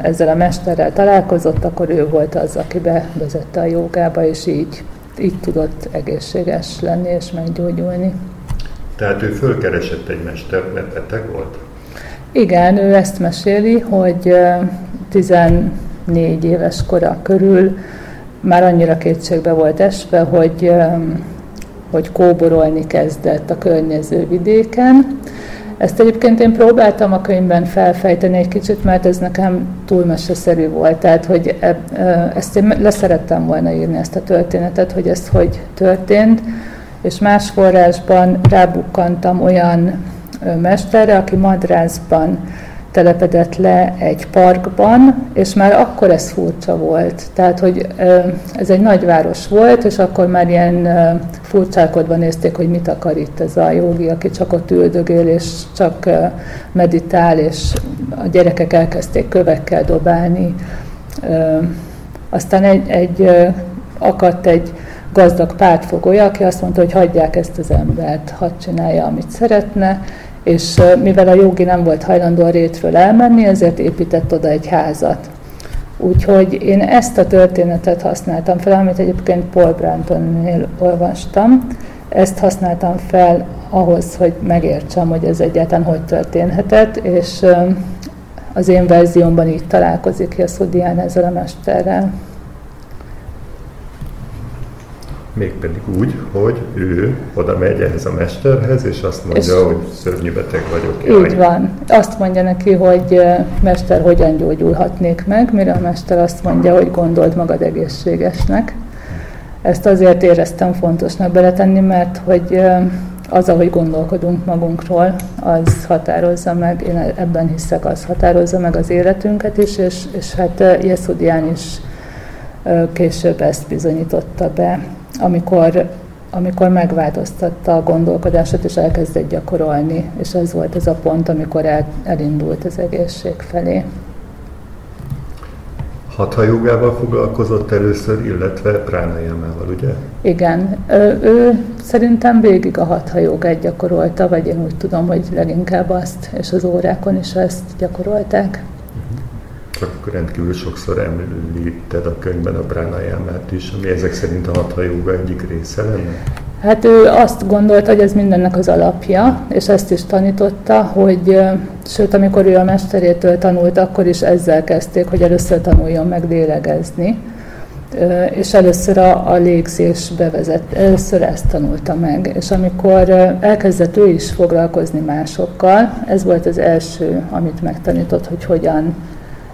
ezzel a mesterrel találkozott, akkor ő volt az, aki bevezette a jogába, és így így tudott egészséges lenni és meggyógyulni. Tehát ő fölkeresett egy mester, mert beteg volt? Igen, ő ezt meséli, hogy 14 éves kora körül már annyira kétségbe volt esve, hogy, hogy kóborolni kezdett a környező vidéken, ezt egyébként én próbáltam a könyvben felfejteni egy kicsit, mert ez nekem túl meseszerű volt. Tehát, hogy e, e, ezt én leszerettem volna írni, ezt a történetet, hogy ez hogy történt, és más forrásban rábukkantam olyan mesterre, aki Madrászban telepedett le egy parkban, és már akkor ez furcsa volt. Tehát, hogy ez egy nagyváros volt, és akkor már ilyen furcsálkodva nézték, hogy mit akar itt ez a jogi, aki csak ott üldögél, és csak meditál, és a gyerekek elkezdték kövekkel dobálni. Aztán egy, egy akadt egy gazdag pártfogója, aki azt mondta, hogy hagyják ezt az embert, hadd csinálja, amit szeretne, és mivel a jogi nem volt hajlandó a rétről elmenni, ezért épített oda egy házat. Úgyhogy én ezt a történetet használtam fel, amit egyébként Paul Brantonnél olvastam. Ezt használtam fel ahhoz, hogy megértsem, hogy ez egyáltalán hogy történhetett, és az én verziómban így találkozik Jaszudián ezzel a mesterrel. Mégpedig úgy, hogy ő oda megy ehhez a mesterhez, és azt mondja, és hogy szörnyű beteg vagyok. Jaj. Így van. Azt mondja neki, hogy mester, hogyan gyógyulhatnék meg, mire a mester azt mondja, hogy gondold magad egészségesnek. Ezt azért éreztem fontosnak beletenni, mert hogy az, ahogy gondolkodunk magunkról, az határozza meg, én ebben hiszek, az határozza meg az életünket is, és, és hát Jeszudián is később ezt bizonyította be, amikor, amikor megváltoztatta a gondolkodását, és elkezdett gyakorolni, és ez volt ez a pont, amikor el, elindult az egészség felé. Hatha jogával foglalkozott először, illetve pránajamával, ugye? Igen. Ő, ő szerintem végig a hatha jogát gyakorolta, vagy én úgy tudom, hogy leginkább azt, és az órákon is ezt gyakorolták. Csak rendkívül sokszor említed a könyvben a pránajamát is, ami ezek szerint a hatha joga egyik része lenne? Hát ő azt gondolta, hogy ez mindennek az alapja, és ezt is tanította, hogy sőt, amikor ő a mesterétől tanult, akkor is ezzel kezdték, hogy először tanuljon meg lélegezni, és először a, a légzés bevezet, először ezt tanulta meg, és amikor elkezdett ő is foglalkozni másokkal, ez volt az első, amit megtanított, hogy hogyan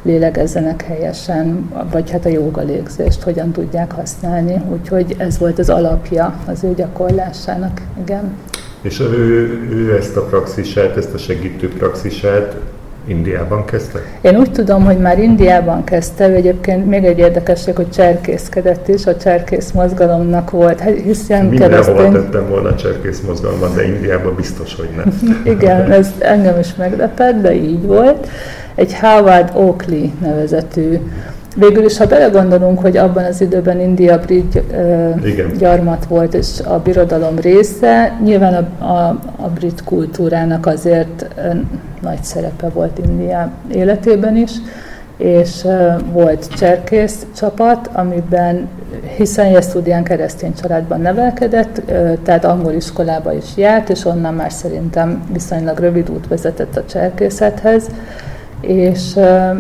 lélegezzenek helyesen, vagy hát a jóga légzést hogyan tudják használni. Úgyhogy ez volt az alapja az ő gyakorlásának, igen. És ő, ő ezt a praxisát, ezt a segítő praxisát Indiában kezdte? Én úgy tudom, hogy már Indiában kezdte, ő egyébként még egy érdekesség, hogy cserkészkedett is, a cserkész mozgalomnak volt, hát hiszen Mindenhova keresztény... tettem volna a cserkész mozgalomban, de Indiában biztos, hogy nem. Igen, ez engem is meglepett, de így volt egy Howard Oakley nevezetű. Végül is, ha belegondolunk, hogy abban az időben India brit uh, gyarmat volt, és a birodalom része, nyilván a, a, a brit kultúrának azért uh, nagy szerepe volt India életében is, és uh, volt cserkész csapat, amiben hiszen Jeszudian keresztény családban nevelkedett, tehát angol iskolába is járt, és onnan már szerintem viszonylag rövid út vezetett a cserkészethez és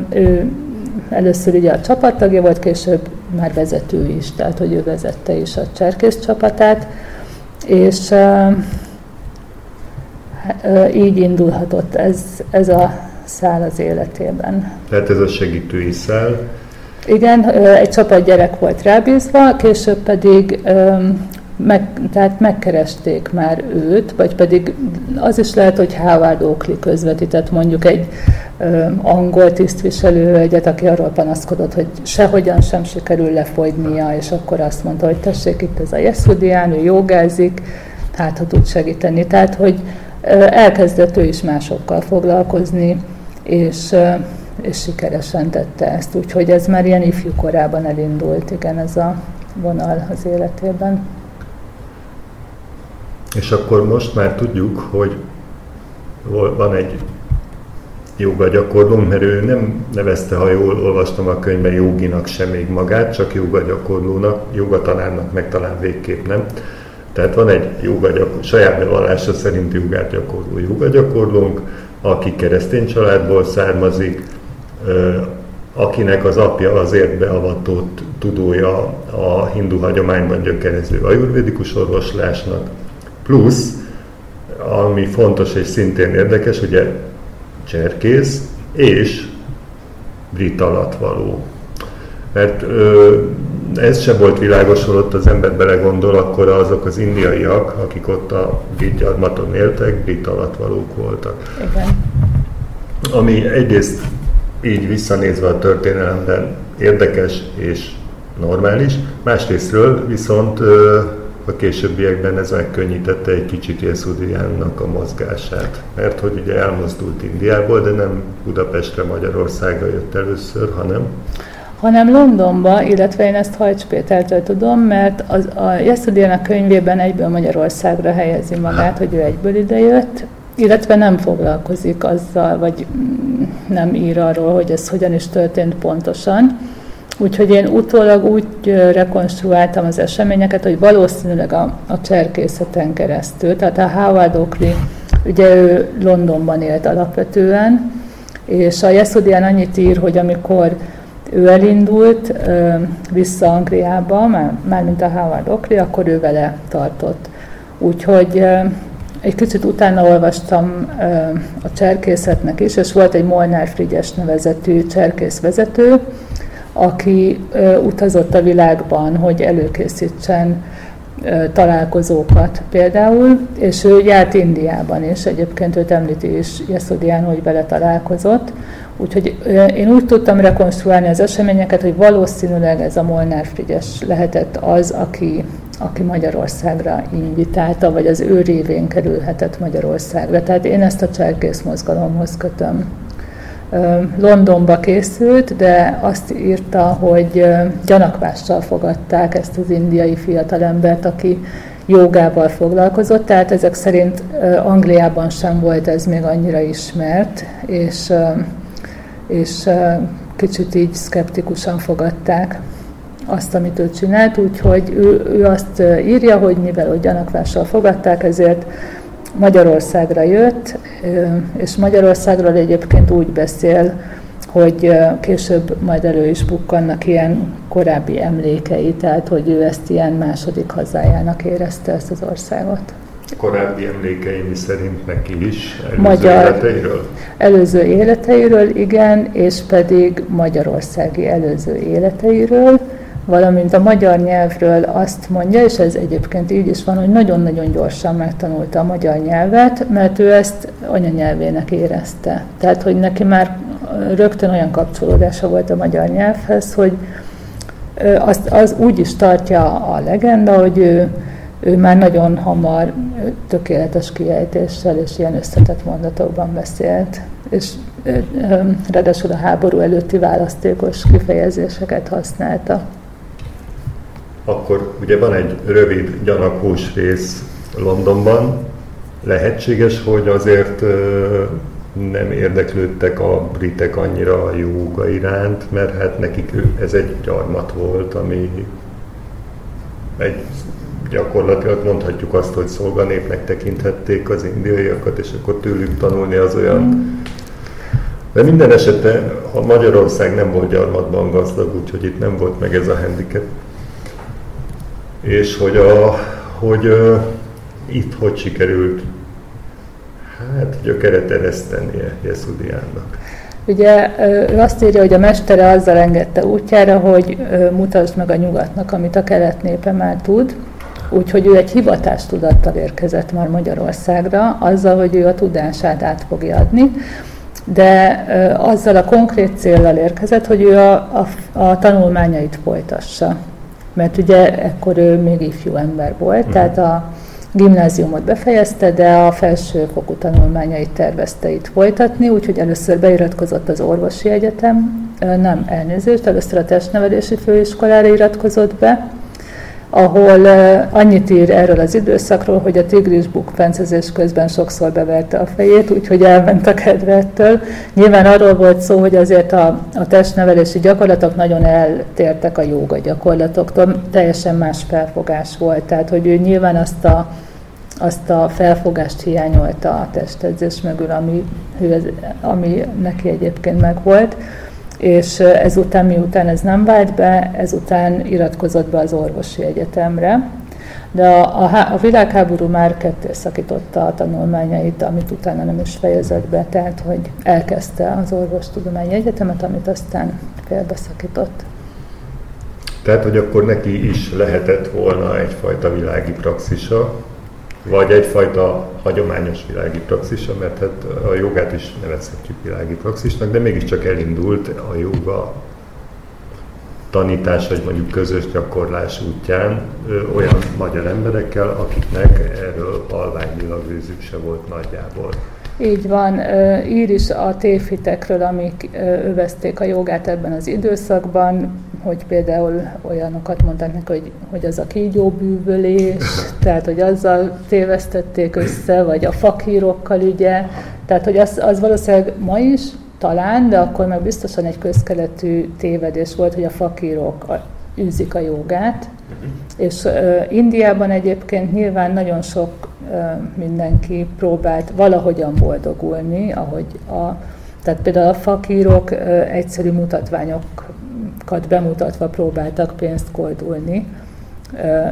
ő először ugye a csapattagja volt, később már vezető is, tehát hogy ő vezette is a cserkész csapatát, és így indulhatott ez, ez a szál az életében. Tehát ez a segítői szál. Igen, egy csapat gyerek volt rábízva, később pedig meg, tehát megkeresték már őt, vagy pedig az is lehet, hogy Howard Oakley közvetített mondjuk egy ö, angol tisztviselő egyet, aki arról panaszkodott, hogy sehogyan sem sikerül lefogynia, és akkor azt mondta, hogy tessék, itt ez a Jeszudián, ő jogázik, hát ha tud segíteni. Tehát, hogy ö, elkezdett ő is másokkal foglalkozni, és, ö, és sikeresen tette ezt. Úgyhogy ez már ilyen ifjú korában elindult, igen, ez a vonal az életében. És akkor most már tudjuk, hogy van egy joga gyakorlónk, mert ő nem nevezte, ha jól olvastam a könyvben, joginak sem még magát, csak joga gyakorlónak, joga tanárnak meg talán végképp nem. Tehát van egy joga gyakor, saját bevallása szerint jogát gyakorló joga gyakorlónk, aki keresztény családból származik, akinek az apja azért beavatott tudója a hindu hagyományban gyökerező ajurvédikus orvoslásnak, Plusz, ami fontos és szintén érdekes, ugye cserkész és brit alatvaló. Mert ö, ez se volt világos, hogy ott az ember belegondol, akkor azok az indiaiak, akik ott a brit gyarmaton éltek, brit alatvalók voltak. Igen. Ami egyrészt így visszanézve a történelemben érdekes és normális, másrésztről viszont ö, a későbbiekben ez megkönnyítette egy kicsit Jeszudiánnak a mozgását, mert hogy ugye elmozdult Indiából, de nem Budapestre, Magyarországra jött először, hanem hanem Londonba, illetve én ezt Hajcs Pétertől tudom, mert az, a Jeszudiának könyvében egyből Magyarországra helyezi magát, hogy ő egyből idejött, illetve nem foglalkozik azzal, vagy mm, nem ír arról, hogy ez hogyan is történt pontosan. Úgyhogy én utólag úgy rekonstruáltam az eseményeket, hogy valószínűleg a, a cserkészeten keresztül, tehát a Howard Oakley, ugye ő Londonban élt alapvetően, és a Jeszudian annyit ír, hogy amikor ő elindult vissza Angliába, már, mármint a Howard Oakley, akkor ő vele tartott. Úgyhogy egy kicsit utána olvastam a cserkészetnek is, és volt egy Molnár Frigyes nevezetű cserkészvezető, aki utazott a világban, hogy előkészítsen találkozókat például, és ő járt Indiában is, egyébként őt említi is Jeszodián, hogy vele találkozott. Úgyhogy én úgy tudtam rekonstruálni az eseményeket, hogy valószínűleg ez a Molnár Frigyes lehetett az, aki, aki Magyarországra invitálta, vagy az ő révén kerülhetett Magyarországra. Tehát én ezt a cserkész mozgalomhoz kötöm. Londonba készült, de azt írta, hogy gyanakvással fogadták ezt az indiai fiatalembert, aki jogával foglalkozott, tehát ezek szerint Angliában sem volt ez még annyira ismert, és, és kicsit így szkeptikusan fogadták azt, amit ő csinált, úgyhogy ő, ő azt írja, hogy mivel hogy gyanakvással fogadták, ezért Magyarországra jött, és Magyarországról egyébként úgy beszél, hogy később majd elő is bukkannak ilyen korábbi emlékei, tehát hogy ő ezt ilyen második hazájának érezte ezt az országot. Korábbi emlékei mi szerint neki is, előző Magyar, életeiről? Előző életeiről, igen, és pedig magyarországi előző életeiről valamint a magyar nyelvről azt mondja, és ez egyébként így is van, hogy nagyon-nagyon gyorsan megtanulta a magyar nyelvet, mert ő ezt anyanyelvének érezte. Tehát, hogy neki már rögtön olyan kapcsolódása volt a magyar nyelvhez, hogy azt, az úgy is tartja a legenda, hogy ő, ő már nagyon hamar tökéletes kiejtéssel és ilyen összetett mondatokban beszélt, és ráadásul a háború előtti választékos kifejezéseket használta akkor ugye van egy rövid gyanakós rész Londonban, lehetséges, hogy azért nem érdeklődtek a britek annyira a jóga iránt, mert hát nekik ez egy gyarmat volt, ami egy gyakorlatilag mondhatjuk azt, hogy szolganépnek tekinthették az indiaiakat, és akkor tőlük tanulni az olyan. De minden esetre a Magyarország nem volt gyarmatban gazdag, úgyhogy itt nem volt meg ez a handicap és hogy, a, hogy uh, itt hogy sikerült hát gyökeret eresztenie Jeszudiánnak. Ugye ő azt írja, hogy a mestere azzal engedte útjára, hogy mutasd meg a nyugatnak, amit a kelet népe már tud, úgyhogy ő egy hivatás tudattal érkezett már Magyarországra, azzal, hogy ő a tudását át fogja adni, de azzal a konkrét célral érkezett, hogy ő a, a, a tanulmányait folytassa mert ugye ekkor ő még ifjú ember volt, uh-huh. tehát a gimnáziumot befejezte, de a felsőfokú tanulmányait tervezte itt folytatni, úgyhogy először beiratkozott az orvosi egyetem, nem elnézést, először a testnevelési főiskolára iratkozott be, ahol annyit ír erről az időszakról, hogy a tigris bukfencezés közben sokszor beverte a fejét, úgyhogy elment a kedvettől. Nyilván arról volt szó, hogy azért a, a testnevelési gyakorlatok nagyon eltértek a jóga gyakorlatoktól, teljesen más felfogás volt, tehát hogy ő nyilván azt a azt a felfogást hiányolta a testedzés mögül, ami, ami neki egyébként megvolt és ezután, miután ez nem vált be, ezután iratkozott be az orvosi egyetemre, de a, a, a világháború már ketté szakította a tanulmányait, amit utána nem is fejezett be, tehát hogy elkezdte az orvostudományi egyetemet, amit aztán félbeszakított. Tehát, hogy akkor neki is lehetett volna egyfajta világi praxisa, vagy egyfajta hagyományos világi praxisa, mert hát a jogát is nevezhetjük világi praxisnak, de mégiscsak elindult a joga tanítás, vagy mondjuk közös gyakorlás útján ö, olyan magyar emberekkel, akiknek erről halványvilag őzük se volt nagyjából. Így van, ír is a tévhitekről, amik övezték a jogát ebben az időszakban, hogy például olyanokat mondták neki, hogy, hogy az a kígyóbűvölés, [laughs] tehát hogy azzal tévesztették össze, vagy a fakírokkal ugye, tehát hogy az, az valószínűleg ma is talán, de akkor meg biztosan egy közkeletű tévedés volt, hogy a fakírok űzik a jogát, és uh, Indiában egyébként nyilván nagyon sok uh, mindenki próbált valahogyan boldogulni, ahogy a, tehát például a fakírok uh, egyszerű mutatványok bemutatva próbáltak pénzt koldulni.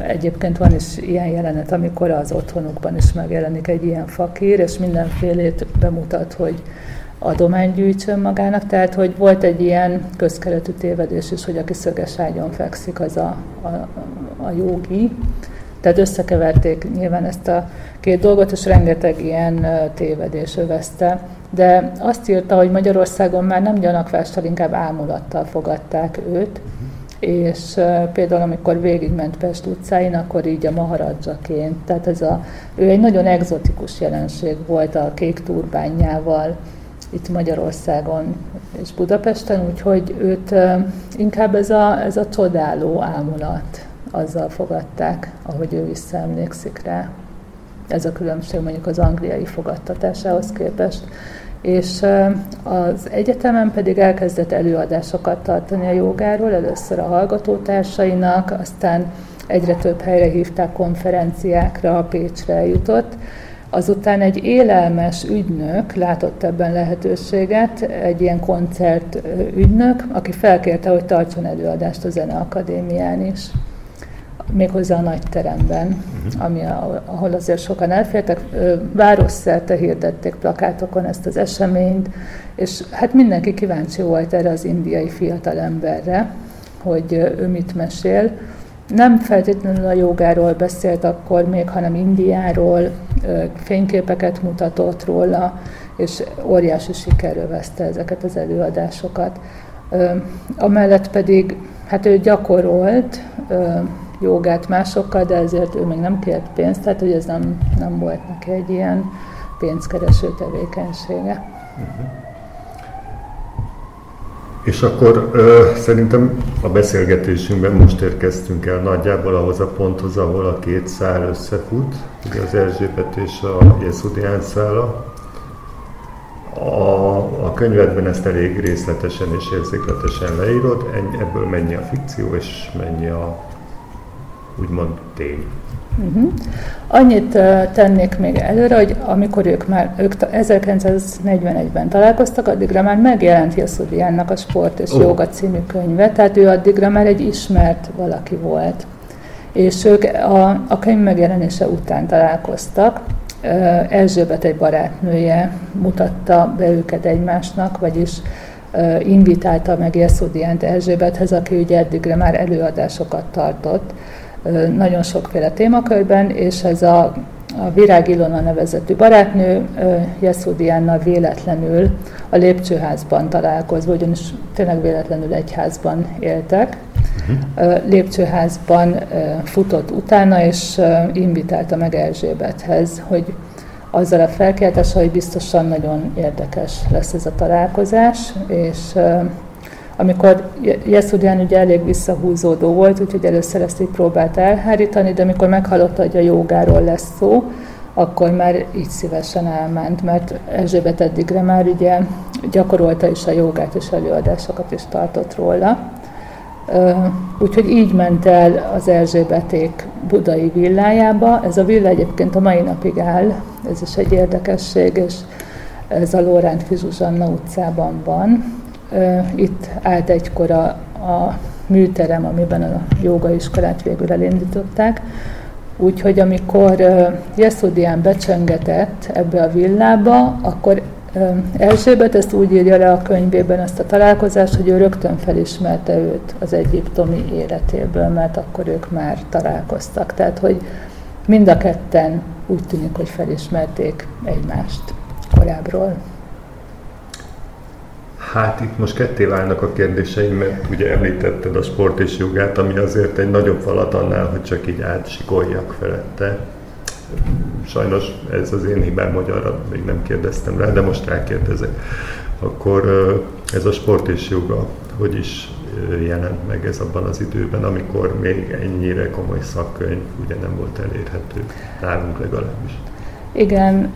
Egyébként van is ilyen jelenet, amikor az otthonukban is megjelenik egy ilyen fakír, és mindenfélét bemutat, hogy adomány gyűjtsön magának, tehát hogy volt egy ilyen közkeletű tévedés is, hogy aki szöges ágyon fekszik, az a, a, a jogi. Tehát összekeverték nyilván ezt a két dolgot, és rengeteg ilyen tévedés övezte. De azt írta, hogy Magyarországon már nem gyanakvással, inkább ámulattal fogadták őt, és például amikor végigment Pest utcáin, akkor így a maharadzsaként, tehát ez a, ő egy nagyon egzotikus jelenség volt a kék turbányjával, itt Magyarországon és Budapesten, úgyhogy őt inkább ez a, ez a csodáló ámulat, azzal fogadták, ahogy ő visszaemlékszik rá. Ez a különbség mondjuk az angliai fogadtatásához képest. És az egyetemen pedig elkezdett előadásokat tartani a jogáról, először a hallgatótársainak, aztán egyre több helyre hívták konferenciákra, a Pécsre jutott, Azután egy élelmes ügynök látott ebben lehetőséget, egy ilyen koncert ügynök, aki felkérte, hogy tartson előadást a Zeneakadémián is méghozzá a nagy teremben, uh-huh. ami ahol azért sokan elfértek. Városszerte hirdették plakátokon ezt az eseményt, és hát mindenki kíváncsi volt erre az indiai fiatalemberre, hogy ő mit mesél nem feltétlenül a jogáról beszélt akkor még, hanem Indiáról, fényképeket mutatott róla, és óriási sikerről veszte ezeket az előadásokat. Amellett pedig, hát ő gyakorolt jogát másokkal, de ezért ő még nem kért pénzt, tehát hogy ez nem, nem volt neki egy ilyen pénzkereső tevékenysége. Uh-huh. És akkor ö, szerintem a beszélgetésünkben most érkeztünk el nagyjából ahhoz a ponthoz, ahol a két szál összefut, ugye az Erzsébet és a Jeszudián szála. A, a könyvedben ezt elég részletesen és érzékletesen leírod, ebből mennyi a fikció és mennyi a úgymond tény. Uh-huh. Annyit uh, tennék még előre, hogy amikor ők már ők 1941-ben találkoztak, addigra már megjelent Jaszodiánnak a Sport és oh. Joga című könyve, tehát ő addigra már egy ismert valaki volt. És ők a, a könyv megjelenése után találkoztak. Uh, Erzsébet egy barátnője mutatta be őket egymásnak, vagyis uh, invitálta meg Jaszodiánt Erzsébethez, aki ugye eddigre már előadásokat tartott nagyon sokféle témakörben, és ez a, a Virág Ilona nevezetű barátnő Jeszódiánnal véletlenül a lépcsőházban találkozva, ugyanis tényleg véletlenül egy házban éltek. Uh-huh. Lépcsőházban futott utána, és invitálta meg Erzsébethez, hogy azzal a felkiáltással, hogy biztosan nagyon érdekes lesz ez a találkozás, és amikor Jeszudian ugye elég visszahúzódó volt, úgyhogy először ezt így próbált elhárítani, de amikor meghallotta, hogy a jogáról lesz szó, akkor már így szívesen elment, mert Erzsébet eddigre már ugye gyakorolta is a jogát, és előadásokat is tartott róla. Úgyhogy így ment el az Erzsébeték budai villájába. Ez a villa egyébként a mai napig áll, ez is egy érdekesség, és ez a Lóránt Fizsuzsanna utcában van. Itt állt egykor a, a műterem, amiben a jogaiskolát végül elindították. Úgyhogy amikor Jeszudián becsöngetett ebbe a villába, akkor Erzsébet ezt úgy írja le a könyvében ezt a találkozást, hogy ő rögtön felismerte őt az egyiptomi életéből, mert akkor ők már találkoztak. Tehát, hogy mind a ketten úgy tűnik, hogy felismerték egymást korábbról. Hát itt most ketté válnak a kérdéseim, mert ugye említetted a sport és jogát, ami azért egy nagyobb falat annál, hogy csak így átsikoljak felette. Sajnos ez az én hibám, hogy arra még nem kérdeztem rá, de most rákérdezek. Akkor ez a sport és joga, hogy is jelent meg ez abban az időben, amikor még ennyire komoly szakkönyv ugye nem volt elérhető, nálunk legalábbis. Igen,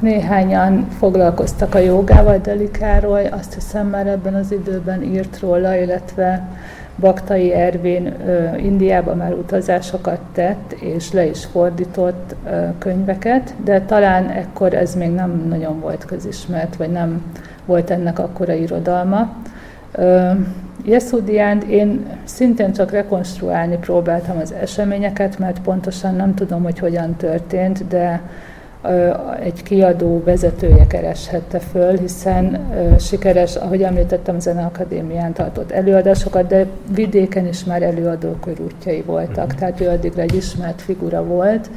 néhányan foglalkoztak a jogával, Delikáról, azt hiszem már ebben az időben írt róla, illetve Baktai Ervin Indiába már utazásokat tett, és le is fordított könyveket, de talán ekkor ez még nem nagyon volt közismert, vagy nem volt ennek akkora irodalma. Jeszudiánt én szintén csak rekonstruálni próbáltam az eseményeket, mert pontosan nem tudom, hogy hogyan történt, de egy kiadó vezetője kereshette föl, hiszen sikeres, ahogy említettem, Zeneakadémián tartott előadásokat, de vidéken is már előadókörútjai voltak, mm. tehát ő addigra egy ismert figura volt,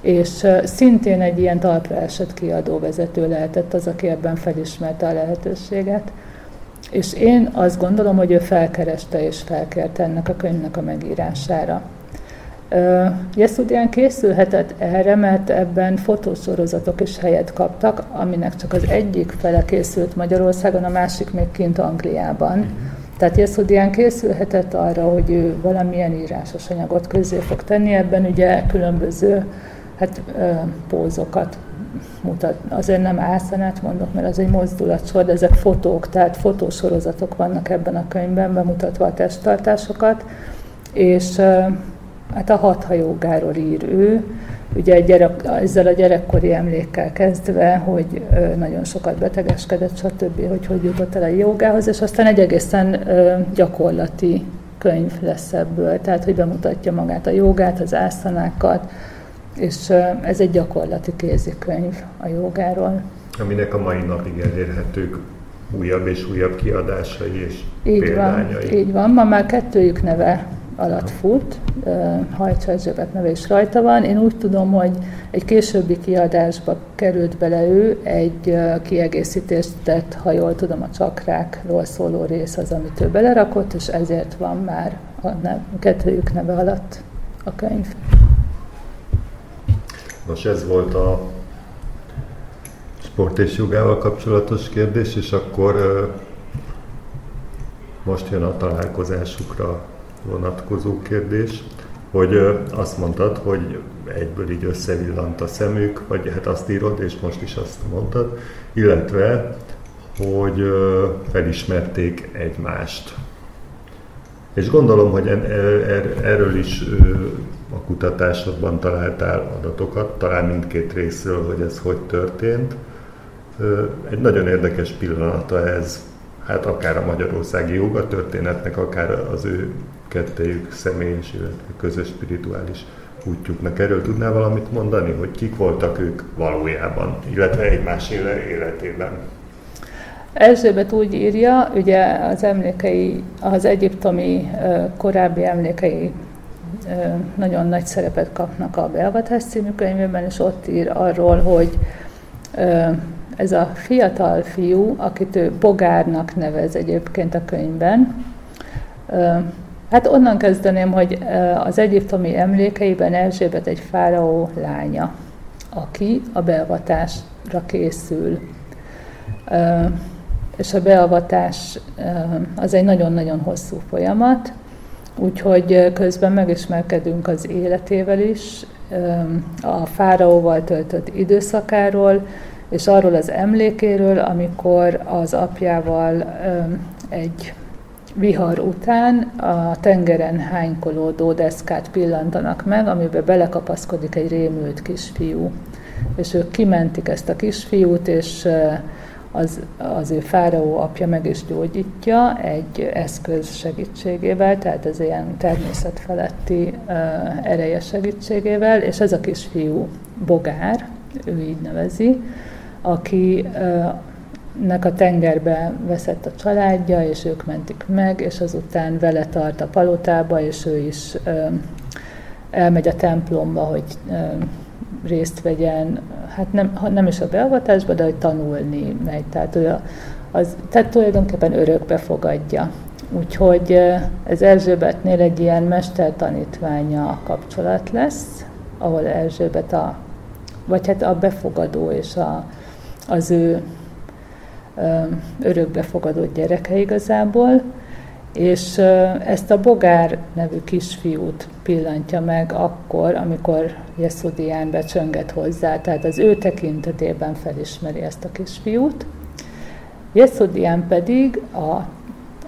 és szintén egy ilyen talpra esett kiadó vezető lehetett az, aki ebben felismerte a lehetőséget. És én azt gondolom, hogy ő felkereste és felkérte ennek a könyvnek a megírására. Jeszudian készülhetett erre, mert ebben fotósorozatok is helyet kaptak, aminek csak az egyik fele készült Magyarországon, a másik még kint Angliában. Mhm. Tehát Jeszudian készülhetett arra, hogy ő valamilyen írásos anyagot közé fog tenni, ebben ugye különböző hát, pózokat mutat. Azért nem ászanát mondok, mert az egy mozdulatsor, de ezek fotók, tehát fotósorozatok vannak ebben a könyvben, bemutatva a testtartásokat, és hát a hat hajógáról ír ő, ugye gyerek, ezzel a gyerekkori emlékkel kezdve, hogy nagyon sokat betegeskedett, stb., hogy hogy jutott el a jogához, és aztán egy egészen gyakorlati könyv lesz ebből, tehát hogy bemutatja magát a jogát, az ászanákat, és ez egy gyakorlati kézikönyv a jogáról. Aminek a mai napig elérhetők újabb és újabb kiadásai és így példányai. Van, így van, ma már kettőjük neve alatt fut, Hajcsa Erzsébet neve is rajta van. Én úgy tudom, hogy egy későbbi kiadásba került bele ő, egy kiegészítést tett, ha jól tudom, a csakrákról szóló rész az, amit ő belerakott, és ezért van már a, nev, kettőjük neve alatt a könyv. Nos, ez volt a sport és jogával kapcsolatos kérdés, és akkor most jön a találkozásukra vonatkozó kérdés, hogy azt mondtad, hogy egyből így összevillant a szemük, vagy hát azt írod, és most is azt mondtad, illetve, hogy felismerték egymást. És gondolom, hogy erről is a kutatásokban találtál adatokat, talán mindkét részről, hogy ez hogy történt. Egy nagyon érdekes pillanata ez, hát akár a magyarországi joga történetnek, akár az ő kettejük személyes, illetve közös spirituális útjuknak. Erről tudnál valamit mondani, hogy kik voltak ők valójában, illetve egymás életében? Erzsébet úgy írja, ugye az emlékei, az egyiptomi korábbi emlékei nagyon nagy szerepet kapnak a Beavatás című könyvében, és ott ír arról, hogy ez a fiatal fiú, akit ő Bogárnak nevez egyébként a könyvben, Hát onnan kezdeném, hogy az egyiptomi emlékeiben Erzsébet egy fáraó lánya, aki a beavatásra készül. És a beavatás az egy nagyon-nagyon hosszú folyamat, úgyhogy közben megismerkedünk az életével is, a fáraóval töltött időszakáról, és arról az emlékéről, amikor az apjával egy vihar után a tengeren hánykolódó deszkát pillantanak meg, amiben belekapaszkodik egy rémült kisfiú. És ők kimentik ezt a kisfiút, és az, az ő fáraó apja meg is gyógyítja egy eszköz segítségével, tehát ez ilyen természetfeletti uh, ereje segítségével, és ez a kisfiú Bogár, ő így nevezi, aki uh, nek a tengerbe veszett a családja, és ők mentik meg, és azután vele tart a palotába, és ő is ö, elmegy a templomba, hogy ö, részt vegyen, hát nem, nem is a beavatásba, de hogy tanulni megy. Tehát, ő az, tehát tulajdonképpen örökbe fogadja. Úgyhogy ez Erzsébetnél egy ilyen mestertanítványa kapcsolat lesz, ahol Erzsébet a, vagy hát a befogadó és a, az ő örökbefogadott gyereke igazából, és ezt a Bogár nevű kisfiút pillantja meg akkor, amikor Jeszudián becsönget hozzá, tehát az ő tekintetében felismeri ezt a kisfiút. Jeszudián pedig a,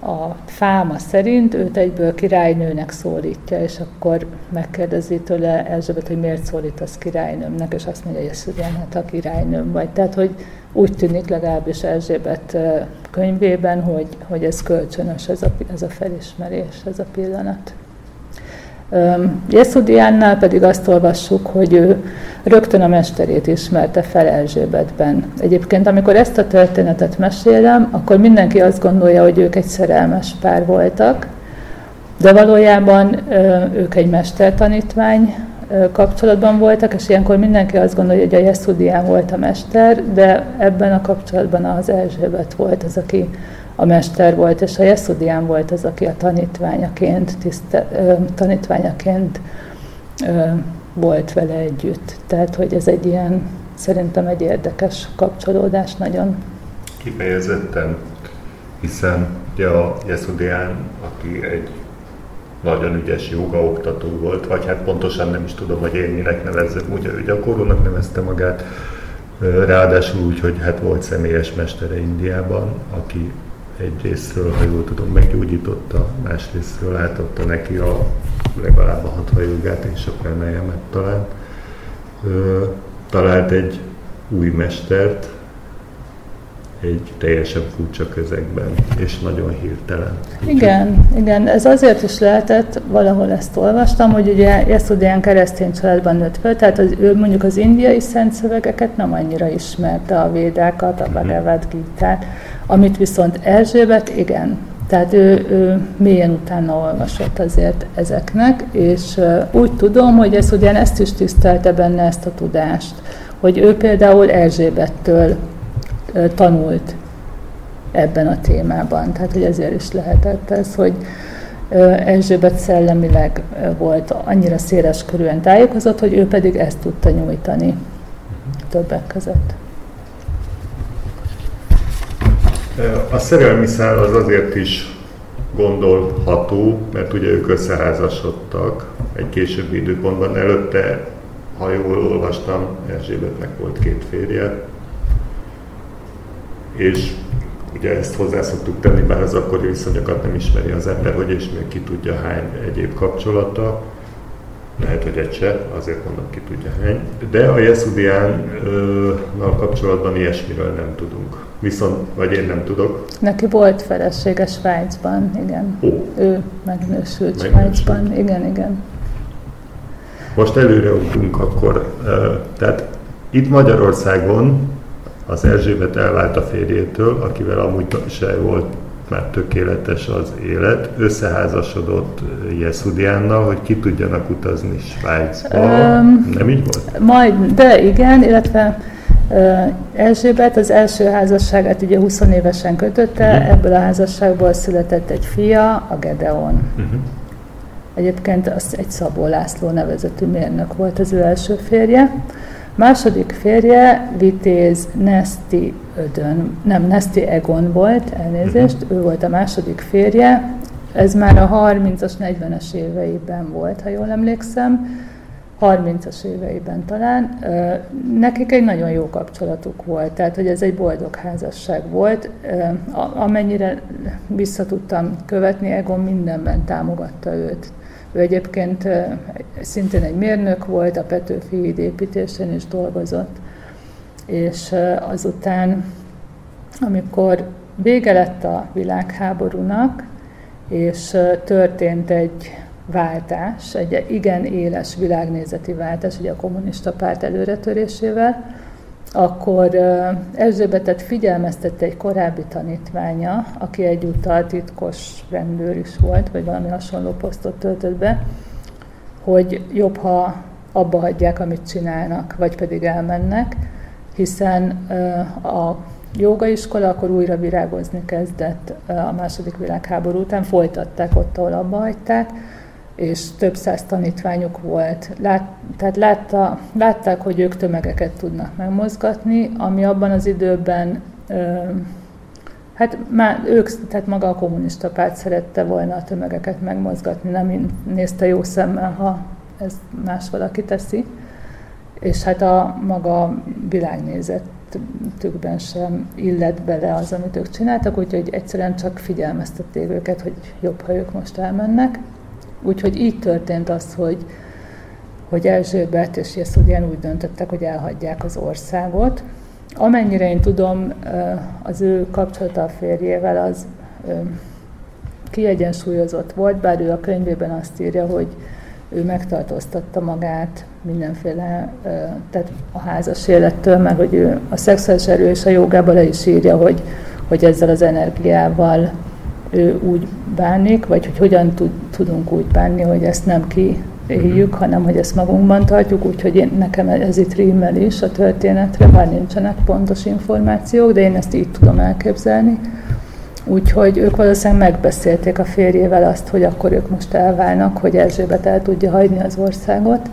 a fáma szerint őt egyből királynőnek szólítja, és akkor megkérdezi tőle Erzsébet, hogy miért szólítasz királynőmnek, és azt mondja, hogy ez hát a királynőm vagy. Tehát, hogy úgy tűnik legalábbis Erzsébet könyvében, hogy, hogy ez kölcsönös, ez a, ez a felismerés, ez a pillanat. Jeszudiánnál pedig azt olvassuk, hogy ő rögtön a mesterét ismerte fel Erzsébetben. Egyébként, amikor ezt a történetet mesélem, akkor mindenki azt gondolja, hogy ők egy szerelmes pár voltak, de valójában ők egy mestertanítvány kapcsolatban voltak, és ilyenkor mindenki azt gondolja, hogy a Jeszudián volt a mester, de ebben a kapcsolatban az Erzsébet volt az, aki a mester volt, és a Jeszudián volt az, aki a tanítványaként, tiszte, tanítványaként volt vele együtt. Tehát, hogy ez egy ilyen, szerintem egy érdekes kapcsolódás nagyon. Kifejezetten, hiszen ugye a Jeszudián, aki egy nagyon ügyes jogaoktató volt, vagy hát pontosan nem is tudom, hogy én minek nevezzem, ugye ő gyakorlónak nevezte magát, ráadásul úgy, hogy hát volt személyes mestere Indiában, aki egyrésztről, ha jól tudom, meggyógyította, másrésztről átadta neki a legalább a hat hajogát és a preneljemet talán. Ö, talált egy új mestert, egy teljesen furcsa közegben, és nagyon hirtelen. Igen, igen, ez azért is lehetett, valahol ezt olvastam, hogy ugye Jeszudián keresztény családban nőtt fel, tehát az, ő mondjuk az indiai szent szövegeket nem annyira ismerte, a védákat, a mhm. Bhagavad Gita-t, amit viszont Erzsébet, igen, tehát ő, ő mélyen utána olvasott azért ezeknek, és úgy tudom, hogy ez ugyan ezt is tisztelte benne ezt a tudást, hogy ő például Erzsébettől tanult ebben a témában. Tehát, hogy ezért is lehetett ez, hogy Erzsébet szellemileg volt annyira széles körülön tájékozott, hogy ő pedig ezt tudta nyújtani többek között. A szerelmi szál az azért is gondolható, mert ugye ők összeházasodtak egy későbbi időpontban. Előtte, ha jól olvastam, Erzsébetnek volt két férje, és ugye ezt hozzá szoktuk tenni, bár az akkori viszonyokat nem ismeri az ember, hogy és még ki tudja hány egyéb kapcsolata, lehet, hogy egy se, azért mondom, ki tudja hány. De a Jeszudiánnal kapcsolatban ilyesmiről nem tudunk. Viszont, vagy én nem tudok. Neki volt felesége Svájcban, igen. Ó. Ő megnősült Svájcban, igen, igen. Most előre ugrunk akkor. Tehát itt Magyarországon az Erzsébet elvált a férjétől, akivel amúgy se volt már tökéletes az élet, összeházasodott Jeszudiánnal, hogy ki tudjanak utazni Svájcba. Um, Nem így volt? Majd, de igen, illetve Erzsébet az első házasságát ugye 20 évesen kötötte, uh-huh. ebből a házasságból született egy fia, a Gedeon. Uh-huh. Egyébként az egy Szabó László nevezetű mérnök volt az ő első férje. Második férje Vitéz Nesti Ödön, nem, Nesti Egon volt, elnézést, uh-huh. ő volt a második férje, ez már a 30-as, 40-es éveiben volt, ha jól emlékszem, 30-as éveiben talán. Nekik egy nagyon jó kapcsolatuk volt, tehát hogy ez egy boldog házasság volt. Amennyire vissza tudtam követni, Egon mindenben támogatta őt. Ő egyébként szintén egy mérnök volt, a Petőfi híd építésén is dolgozott. És azután, amikor vége lett a világháborúnak, és történt egy váltás, egy igen éles világnézeti váltás, ugye a kommunista párt előretörésével, akkor Erzsébetet figyelmeztette egy korábbi tanítványa, aki egyúttal titkos rendőr is volt, vagy valami hasonló posztot töltött be, hogy jobb, ha abba hagyják, amit csinálnak, vagy pedig elmennek, hiszen a jogaiskola akkor újra virágozni kezdett a második világháború után, folytatták ott, ahol abba hagyták, és több száz tanítványuk volt. Lát, tehát látta, látták, hogy ők tömegeket tudnak megmozgatni, ami abban az időben, ö, hát már ők, tehát maga a kommunista párt szerette volna a tömegeket megmozgatni, nem nézte jó szemmel, ha ez más valaki teszi. És hát a maga világnézet életükben sem illett bele az, amit ők csináltak, úgyhogy egyszerűen csak figyelmeztették őket, hogy jobb, ha ők most elmennek. Úgyhogy így történt az, hogy, hogy Erzsébet és Jeszudian úgy döntöttek, hogy elhagyják az országot. Amennyire én tudom, az ő kapcsolata a férjével az kiegyensúlyozott volt, bár ő a könyvében azt írja, hogy ő megtartóztatta magát mindenféle, tehát a házas élettől, mert hogy ő a szexuális erő és a jogában le is írja, hogy, hogy ezzel az energiával úgy bánik, vagy hogy hogyan tud, tudunk úgy bánni, hogy ezt nem kiéljük, hanem hogy ezt magunkban tartjuk, úgyhogy én, nekem ez itt rímmel is a történetre, bár nincsenek pontos információk, de én ezt így tudom elképzelni. Úgyhogy ők valószínűleg megbeszélték a férjével azt, hogy akkor ők most elválnak, hogy Erzsébet el tudja hagyni az országot,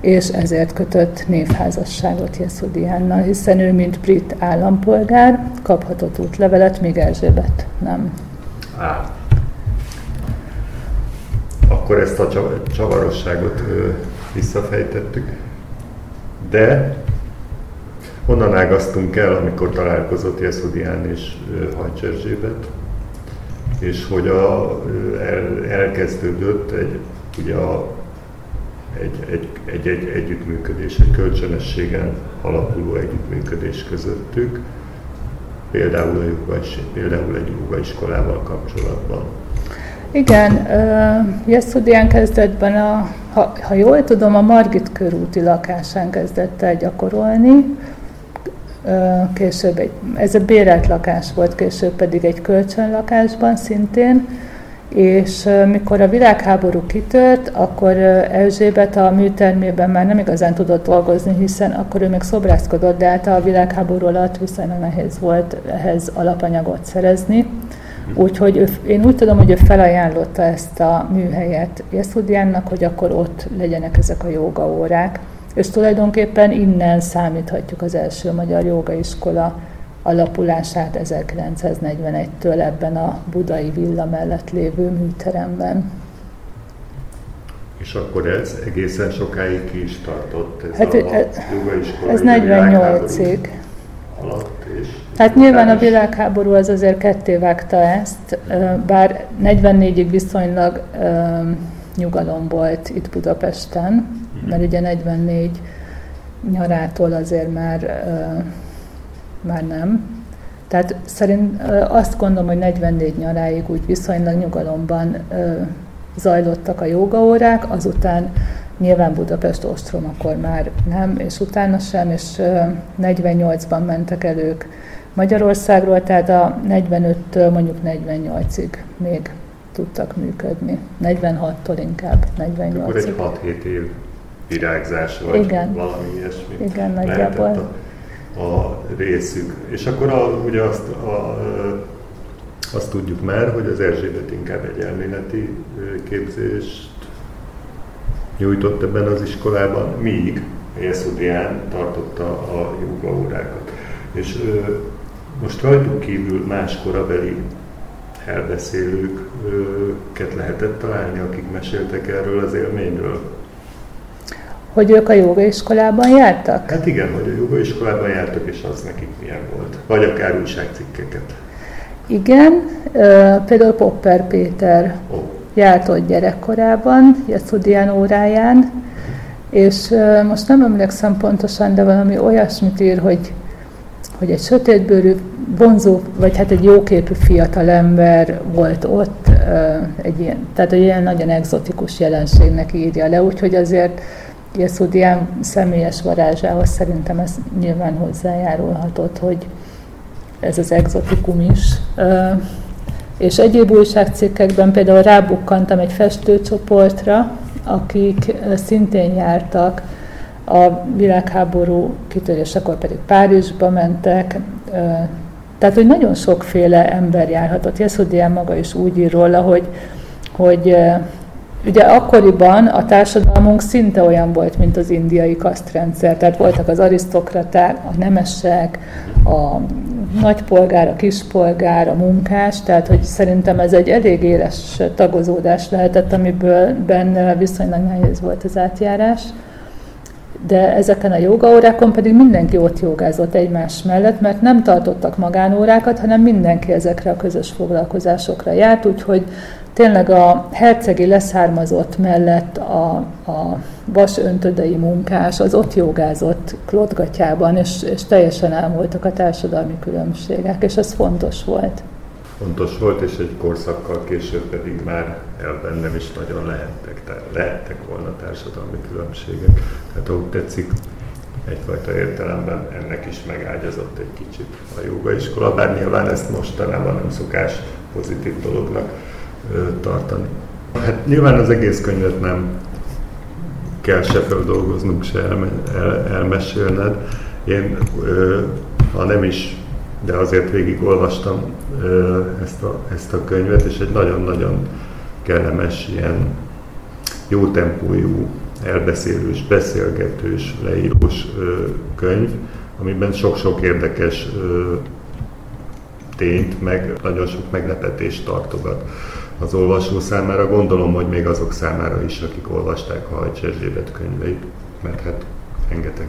és ezért kötött névházasságot Jeszudiánnal, hiszen ő, mint brit állampolgár, kaphatott útlevelet, míg Erzsébet nem. Á. Akkor ezt a csavarosságot visszafejtettük. De Honnan ágaztunk el, amikor találkozott Jeszudián és Hajcs és hogy a, el, elkezdődött egy, ugye a, egy, egy, egy, egy együttműködés, egy kölcsönösségen alapuló együttműködés közöttük, például, a joga, például egy jogaiskolával kapcsolatban. Igen, Jeszudián kezdetben, a, ha, ha jól tudom, a Margit körúti lakásán kezdett el gyakorolni, később egy, ez a bérelt lakás volt, később pedig egy kölcsönlakásban szintén, és mikor a világháború kitört, akkor Erzsébet a műtermében már nem igazán tudott dolgozni, hiszen akkor ő még szobrászkodott, de hát a világháború alatt viszonylag nehéz volt ehhez alapanyagot szerezni. Úgyhogy ő, én úgy tudom, hogy ő felajánlotta ezt a műhelyet Jeszudiánnak, hogy akkor ott legyenek ezek a jogaórák és tulajdonképpen innen számíthatjuk az első magyar jogaiskola alapulását 1941-től ebben a budai villa mellett lévő műteremben. És akkor ez egészen sokáig ki is tartott, ez hát, a jogaiskola? Ez 48-ig. Alatt és hát nyilván a világháború az azért ketté vágta ezt, bár 44-ig viszonylag nyugalom volt itt Budapesten, mert ugye 44 nyarától azért már, már nem. Tehát szerint azt gondolom, hogy 44 nyaráig úgy viszonylag nyugalomban zajlottak a jogaórák, azután nyilván Budapest ostrom akkor már nem, és utána sem, és 48-ban mentek el ők Magyarországról, tehát a 45-től mondjuk 48-ig még tudtak működni. 46-tól inkább 48-ig. Akkor egy 6-7 év virágzás, vagy Igen. valami ilyesmi. Igen, nagyjából. A, részük. És akkor a, ugye azt, a, azt tudjuk már, hogy az Erzsébet inkább egy elméleti képzést nyújtott ebben az iskolában, míg Jeszudián tartotta a órákat. És ö, most rajtuk kívül más korabeli elbeszélőket lehetett találni, akik meséltek erről az élményről? Hogy ők a jogaiskolában jártak? Hát igen, hogy a jogaiskolában jártak, és az nekik milyen volt. Vagy akár újságcikkeket. Igen, például Popper Péter oh. járt ott gyerekkorában, Jeszudián óráján, és most nem emlékszem pontosan, de valami olyasmit ír, hogy, hogy egy sötétbőrű, vonzó, vagy hát egy jóképű fiatal ember volt ott, egy ilyen, tehát egy ilyen nagyon egzotikus jelenségnek írja le, úgyhogy azért Jeszudián személyes varázsához szerintem ez nyilván hozzájárulhatott, hogy ez az exotikum is. És egyéb újságcikkekben például rábukkantam egy festőcsoportra, akik szintén jártak a világháború kitörésekor pedig Párizsba mentek, tehát, hogy nagyon sokféle ember járhatott. Jeszudián maga is úgy ír róla, hogy, hogy Ugye akkoriban a társadalmunk szinte olyan volt, mint az indiai kasztrendszer, tehát voltak az arisztokraták, a nemesek, a nagypolgár, a kispolgár, a munkás, tehát hogy szerintem ez egy elég éles tagozódás lehetett, amiből benne viszonylag nehéz volt az átjárás. de ezeken a jogaórákon pedig mindenki ott jogázott egymás mellett, mert nem tartottak magánórákat, hanem mindenki ezekre a közös foglalkozásokra járt, úgyhogy tényleg a hercegi leszármazott mellett a, a vas öntödei munkás az ott jogázott Klotgatyában, és, és teljesen elmúltak a társadalmi különbségek, és ez fontos volt. Fontos volt, és egy korszakkal később pedig már elben nem is nagyon lehettek, tehát lehettek volna társadalmi különbségek. Tehát ahogy tetszik, egyfajta értelemben ennek is megágyazott egy kicsit a jogaiskola, bár nyilván ezt mostanában nem szokás pozitív dolognak tartani. Hát nyilván az egész könyvet nem kell se feldolgoznunk, se elme, el, elmesélned. Én, ha nem is, de azért végigolvastam ezt a, ezt a könyvet, és egy nagyon-nagyon kellemes, ilyen jó tempójú, elbeszélős, beszélgetős, leírós könyv, amiben sok-sok érdekes tényt, meg nagyon sok meglepetést tartogat az olvasó számára, gondolom, hogy még azok számára is, akik olvasták a Hajcs Erzsébet könyveit, mert hát rengeteg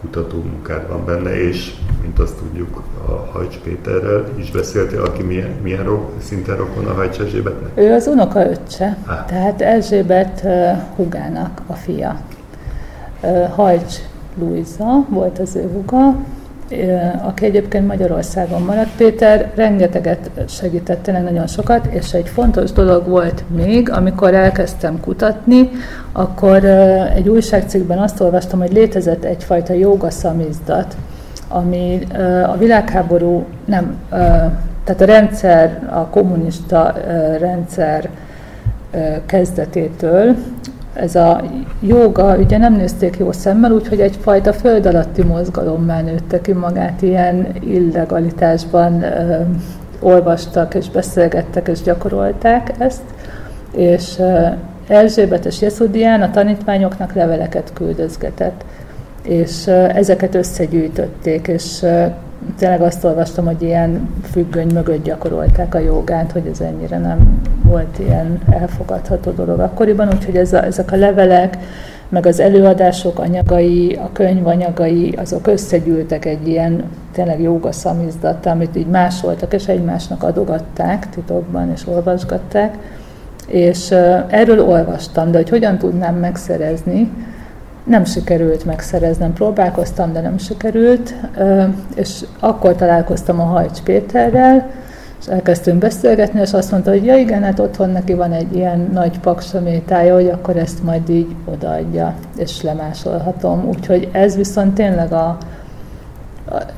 kutató munkád van benne, és mint azt tudjuk, a Hajcs Péterrel is beszéltél, aki milyen, milyen ro, szinten rokon a Hajcs Erzsébetnek? Ő az unoka öccse, ah. tehát Erzsébet uh, Hugának a fia. Uh, Hajcs Luisa volt az ő huga, aki egyébként Magyarországon maradt. Péter rengeteget segített, tényleg nagyon sokat, és egy fontos dolog volt még, amikor elkezdtem kutatni, akkor egy újságcikkben azt olvastam, hogy létezett egyfajta joga szamizdat, ami a világháború nem, tehát a rendszer, a kommunista rendszer kezdetétől ez a joga, ugye nem nézték jó szemmel, úgyhogy egyfajta föld alatti mozgalommá nőtte ki magát, ilyen illegalitásban ö, olvastak és beszélgettek és gyakorolták ezt, és ö, Erzsébet és Jeszudián a tanítványoknak leveleket küldözgetett, és ö, ezeket összegyűjtötték, és ö, tényleg azt olvastam, hogy ilyen függöny mögött gyakorolták a jogát, hogy ez ennyire nem volt ilyen elfogadható dolog akkoriban, úgyhogy ez a, ezek a levelek, meg az előadások anyagai, a könyv anyagai, azok összegyűltek egy ilyen tényleg joga szamizdatta, amit így másoltak, és egymásnak adogatták titokban, és olvasgatták. És erről olvastam, de hogy hogyan tudnám megszerezni, nem sikerült megszereznem, próbálkoztam, de nem sikerült, és akkor találkoztam a Hajcs Péterrel, és elkezdtünk beszélgetni, és azt mondta, hogy ja igen, hát otthon neki van egy ilyen nagy paksamétája, hogy akkor ezt majd így odaadja, és lemásolhatom. Úgyhogy ez viszont tényleg a,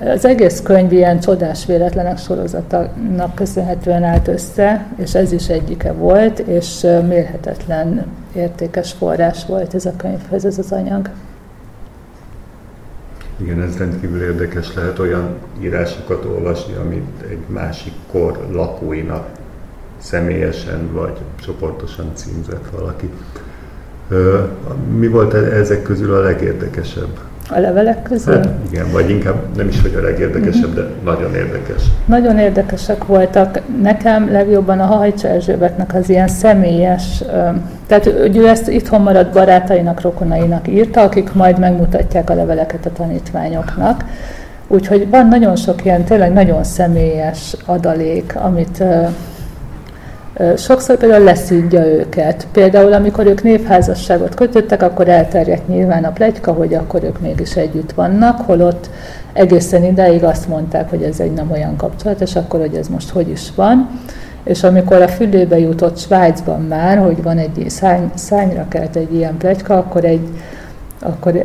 az egész könyv ilyen csodás véletlenek sorozatának köszönhetően állt össze, és ez is egyike volt, és mérhetetlen értékes forrás volt ez a könyvhez, ez az anyag. Igen, ez rendkívül érdekes lehet olyan írásokat olvasni, amit egy másik kor lakóinak személyesen vagy csoportosan címzett valaki. Mi volt e- ezek közül a legérdekesebb? A levelek közül? Hát, igen, vagy inkább nem is, hogy a legérdekesebb, uh-huh. de nagyon érdekes. Nagyon érdekesek voltak. Nekem legjobban a Hajcsa Erzsébetnek az ilyen személyes, tehát ő ezt itthon maradt barátainak, rokonainak írta, akik majd megmutatják a leveleket a tanítványoknak. Úgyhogy van nagyon sok ilyen tényleg nagyon személyes adalék, amit sokszor például leszídja őket. Például amikor ők névházasságot kötöttek, akkor elterjedt nyilván a plegyka, hogy akkor ők mégis együtt vannak, holott egészen ideig azt mondták, hogy ez egy nem olyan kapcsolat, és akkor, hogy ez most hogy is van. És amikor a fülébe jutott Svájcban már, hogy van egy szány, szányra kelt egy ilyen plegyka, akkor egy akkor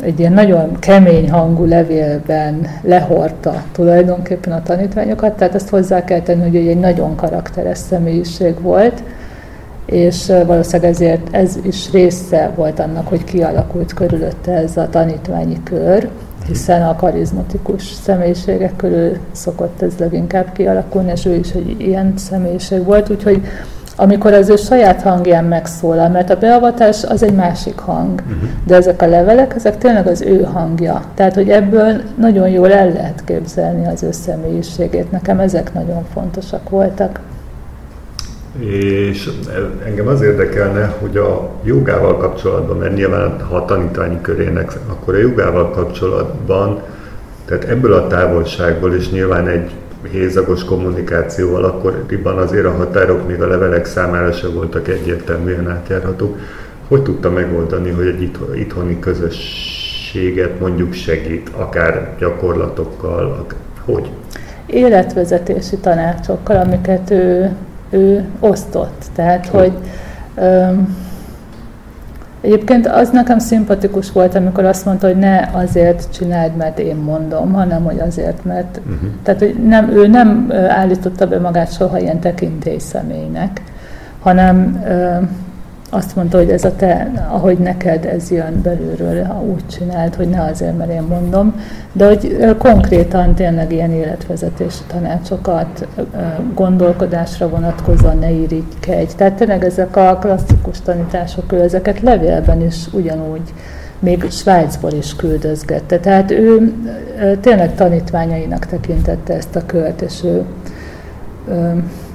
egy ilyen nagyon kemény hangú levélben lehorta tulajdonképpen a tanítványokat, tehát ezt hozzá kell tenni, hogy egy nagyon karakteres személyiség volt, és valószínűleg ezért ez is része volt annak, hogy kialakult körülötte ez a tanítványi kör, hiszen a karizmatikus személyiségek körül szokott ez leginkább kialakulni, és ő is egy ilyen személyiség volt, úgyhogy amikor az ő saját hangján megszólal, mert a beavatás az egy másik hang, uh-huh. de ezek a levelek, ezek tényleg az ő hangja. Tehát, hogy ebből nagyon jól el lehet képzelni az ő személyiségét. Nekem ezek nagyon fontosak voltak. És engem az érdekelne, hogy a jogával kapcsolatban, mert nyilván ha a tanítványi körének, akkor a jogával kapcsolatban, tehát ebből a távolságból, és nyilván egy hézagos kommunikációval, akkoriban azért a határok még a levelek számára se voltak egyértelműen átjárhatók. Hogy tudta megoldani, hogy egy itthoni közösséget mondjuk segít, akár gyakorlatokkal, hogy? Életvezetési tanácsokkal, amiket ő, ő osztott. Tehát, hogy, hogy öm, Egyébként az nekem szimpatikus volt, amikor azt mondta, hogy ne azért csináld, mert én mondom, hanem hogy azért, mert... Uh-huh. Tehát, hogy nem, ő nem állította be magát soha ilyen tekintély személynek, hanem azt mondta, hogy ez a te, ahogy neked ez jön belülről, ha úgy csináld, hogy ne azért, mert én mondom, de hogy konkrétan tényleg ilyen életvezetési tanácsokat, gondolkodásra vonatkozóan ne irigykedj. Tehát tényleg ezek a klasszikus tanítások, ő ezeket levélben is ugyanúgy még Svájcból is küldözgette. Tehát ő tényleg tanítványainak tekintette ezt a kört, és ő,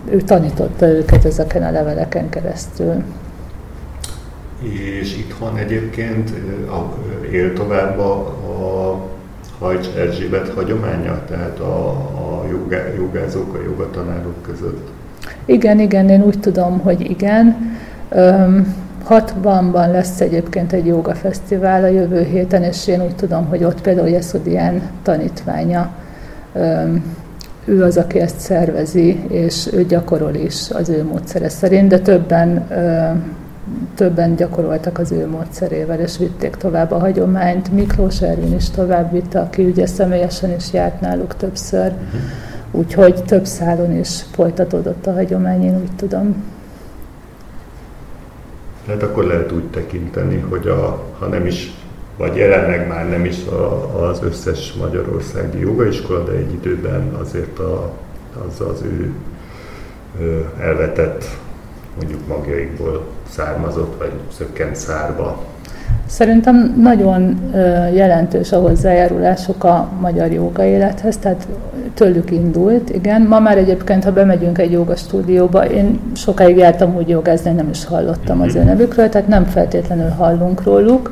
ő tanította őket ezeken a leveleken keresztül és itthon egyébként él tovább a, a Hajcs Erzsébet hagyománya, tehát a, a jogá, jogázók, a jogatanárok között? Igen, igen, én úgy tudom, hogy igen. Hatbanban lesz egyébként egy jogafesztivál a jövő héten, és én úgy tudom, hogy ott például Jeszodián tanítványa, ő az, aki ezt szervezi, és ő gyakorol is az ő módszere szerint, de többen többen gyakoroltak az ő módszerével, és vitték tovább a hagyományt. Miklós Ervin is tovább vitte, aki ugye személyesen is járt náluk többször, uh-huh. úgyhogy több szálon is folytatódott a hagyomány, én úgy tudom. Hát akkor lehet úgy tekinteni, hogy a, ha nem is, vagy jelenleg már nem is a, az összes magyarországi jogaiskola, de egy időben azért a, az az ő elvetett mondjuk magjaikból származott, vagy szökkent szárba. Szerintem nagyon jelentős a hozzájárulások a magyar joga élethez, tehát tőlük indult, igen. Ma már egyébként, ha bemegyünk egy joga stúdióba, én sokáig jártam úgy jogázni, nem is hallottam az ő mhm. nevükről, tehát nem feltétlenül hallunk róluk,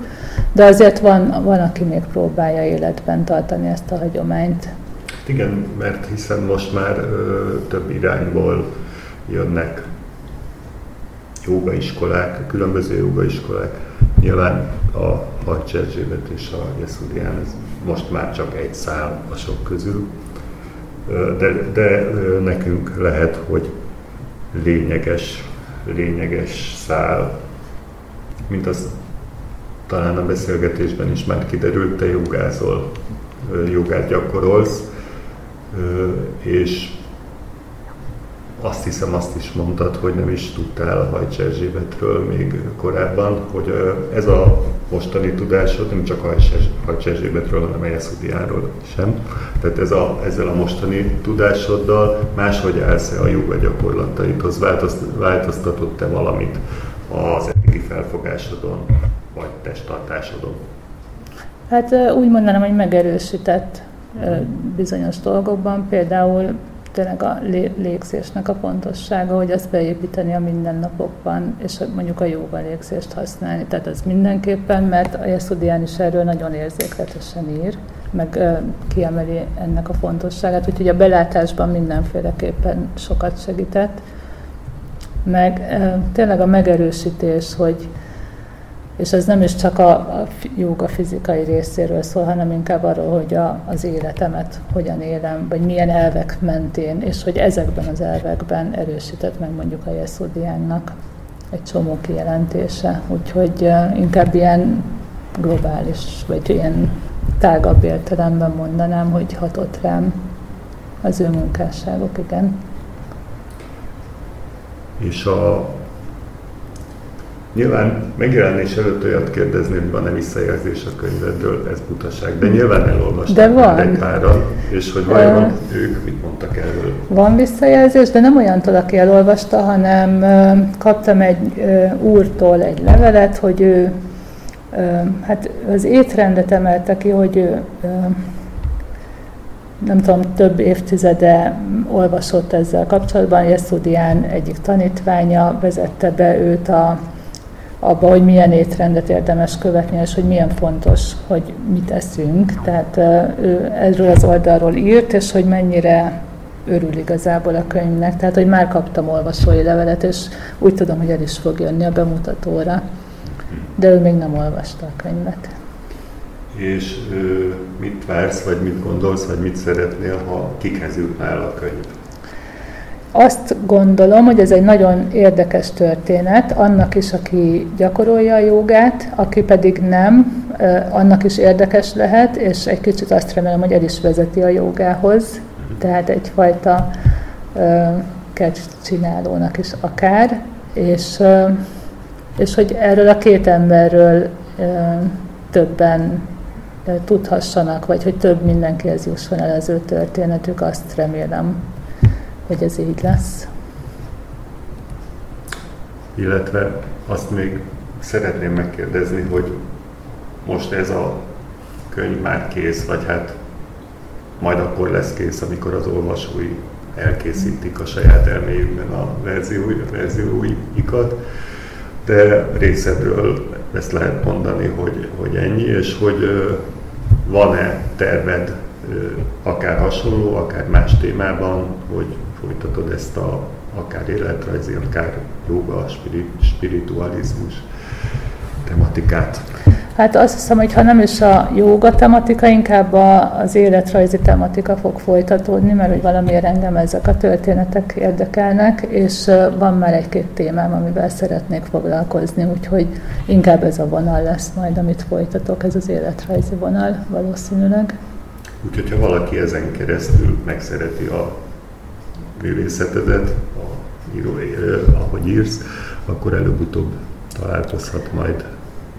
de azért van, van aki még próbálja életben tartani ezt a hagyományt. Igen, mert hiszen most már ö, több irányból jönnek jogaiskolák, különböző jogaiskolák. Nyilván a Erzsébet és a Jeszudián, ez most már csak egy szál a sok közül, de, de nekünk lehet, hogy lényeges, lényeges szál, mint az talán a beszélgetésben is már kiderült, te jogázol, jogát gyakorolsz, és azt hiszem azt is mondtad, hogy nem is tudtál a Hajcs Erzsébetről még korábban, hogy ez a mostani tudásod nem csak a Hajcs Erzsébetről, hanem a Jeszudiáról sem. Tehát ez a, ezzel a mostani tudásoddal máshogy állsz-e a joga gyakorlataidhoz? Változtatott-e valamit az eddigi felfogásodon, vagy testtartásodon? Hát úgy mondanám, hogy megerősített bizonyos dolgokban, például tényleg a légzésnek a fontossága, hogy azt beépíteni a mindennapokban, és mondjuk a jóga légzést használni. Tehát az mindenképpen, mert a Jeszudián is erről nagyon érzékletesen ír, meg kiemeli ennek a fontosságát, úgyhogy a belátásban mindenféleképpen sokat segített. Meg tényleg a megerősítés, hogy és ez nem is csak a, joga fizikai részéről szól, hanem inkább arról, hogy a, az életemet hogyan élem, vagy milyen elvek mentén, és hogy ezekben az elvekben erősített meg mondjuk a Jeszudiánnak egy csomó kijelentése. Úgyhogy inkább ilyen globális, vagy ilyen tágabb értelemben mondanám, hogy hatott rám az ő munkásságok, igen. És a Nyilván megjelenés előtt olyat kérdezni, hogy van-e visszajelzés a könyvedről, ez butaság, de nyilván elolvastam de van. egy páran, és hogy vajon uh, ők mit mondtak erről. Van visszajelzés, de nem olyantól, aki elolvasta, hanem uh, kaptam egy uh, úrtól egy levelet, hogy ő uh, hát az étrendet emelte ki, hogy ő uh, nem tudom, több évtizede olvasott ezzel kapcsolatban. Jeszudián egyik tanítványa vezette be őt a, abba, hogy milyen étrendet érdemes követni, és hogy milyen fontos, hogy mit eszünk. Tehát ő erről az oldalról írt, és hogy mennyire örül igazából a könyvnek. Tehát, hogy már kaptam olvasói levelet, és úgy tudom, hogy el is fog jönni a bemutatóra. De ő még nem olvasta a könyvet. És ö, mit vársz, vagy mit gondolsz, vagy mit szeretnél, ha kikhez jutnál a könyv? Azt gondolom, hogy ez egy nagyon érdekes történet, annak is, aki gyakorolja a jogát, aki pedig nem, annak is érdekes lehet, és egy kicsit azt remélem, hogy el is vezeti a jogához, tehát egyfajta csinálónak is akár, és, és hogy erről a két emberről többen tudhassanak, vagy hogy több mindenkihez jusson el az ő történetük, azt remélem, hogy ez így lesz. Illetve azt még szeretném megkérdezni, hogy most ez a könyv már kész, vagy hát majd akkor lesz kész, amikor az olvasói elkészítik a saját elméjükben a verziói, a verzióikat, de részedről ezt lehet mondani, hogy, hogy ennyi, és hogy van-e terved akár hasonló, akár más témában, hogy folytatod ezt a akár életrajzi, akár joga, spiritualizmus tematikát? Hát azt hiszem, hogy ha nem is a jóga tematika, inkább az életrajzi tematika fog folytatódni, mert hogy valamiért engem ezek a történetek érdekelnek, és van már egy-két témám, amivel szeretnék foglalkozni, úgyhogy inkább ez a vonal lesz majd, amit folytatok, ez az életrajzi vonal valószínűleg. Úgyhogy ha valaki ezen keresztül megszereti a művészetedet, a író, ahogy írsz, akkor előbb-utóbb találkozhat majd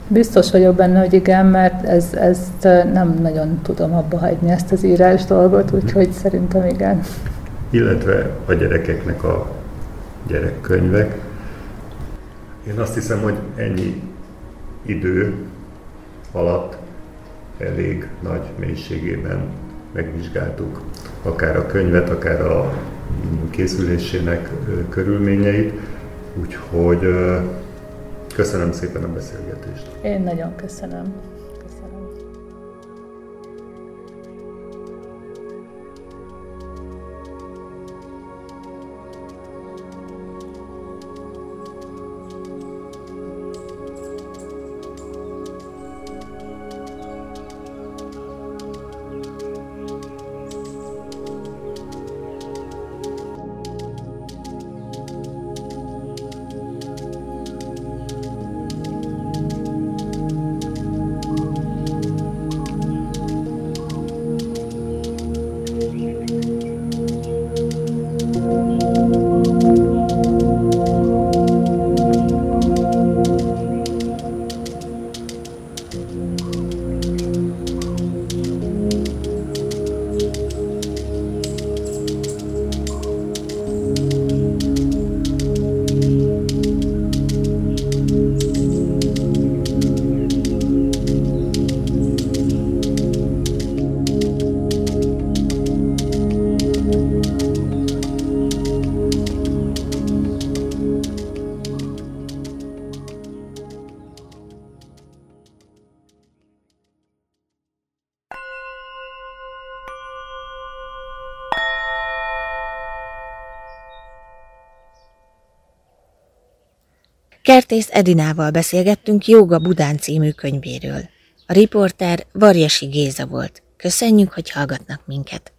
Biztos vagyok benne, hogy igen, mert ez, ezt nem nagyon tudom abba hagyni, ezt az írás dolgot, úgyhogy szerintem igen. Illetve a gyerekeknek a gyerekkönyvek. Én azt hiszem, hogy ennyi idő alatt elég nagy mélységében megvizsgáltuk akár a könyvet, akár a készülésének körülményeit, úgyhogy Köszönöm szépen a beszélgetést. Én nagyon köszönöm. Kertész Edinával beszélgettünk Jóga Budán című könyvéről. A riporter Varjasi Géza volt. Köszönjük, hogy hallgatnak minket.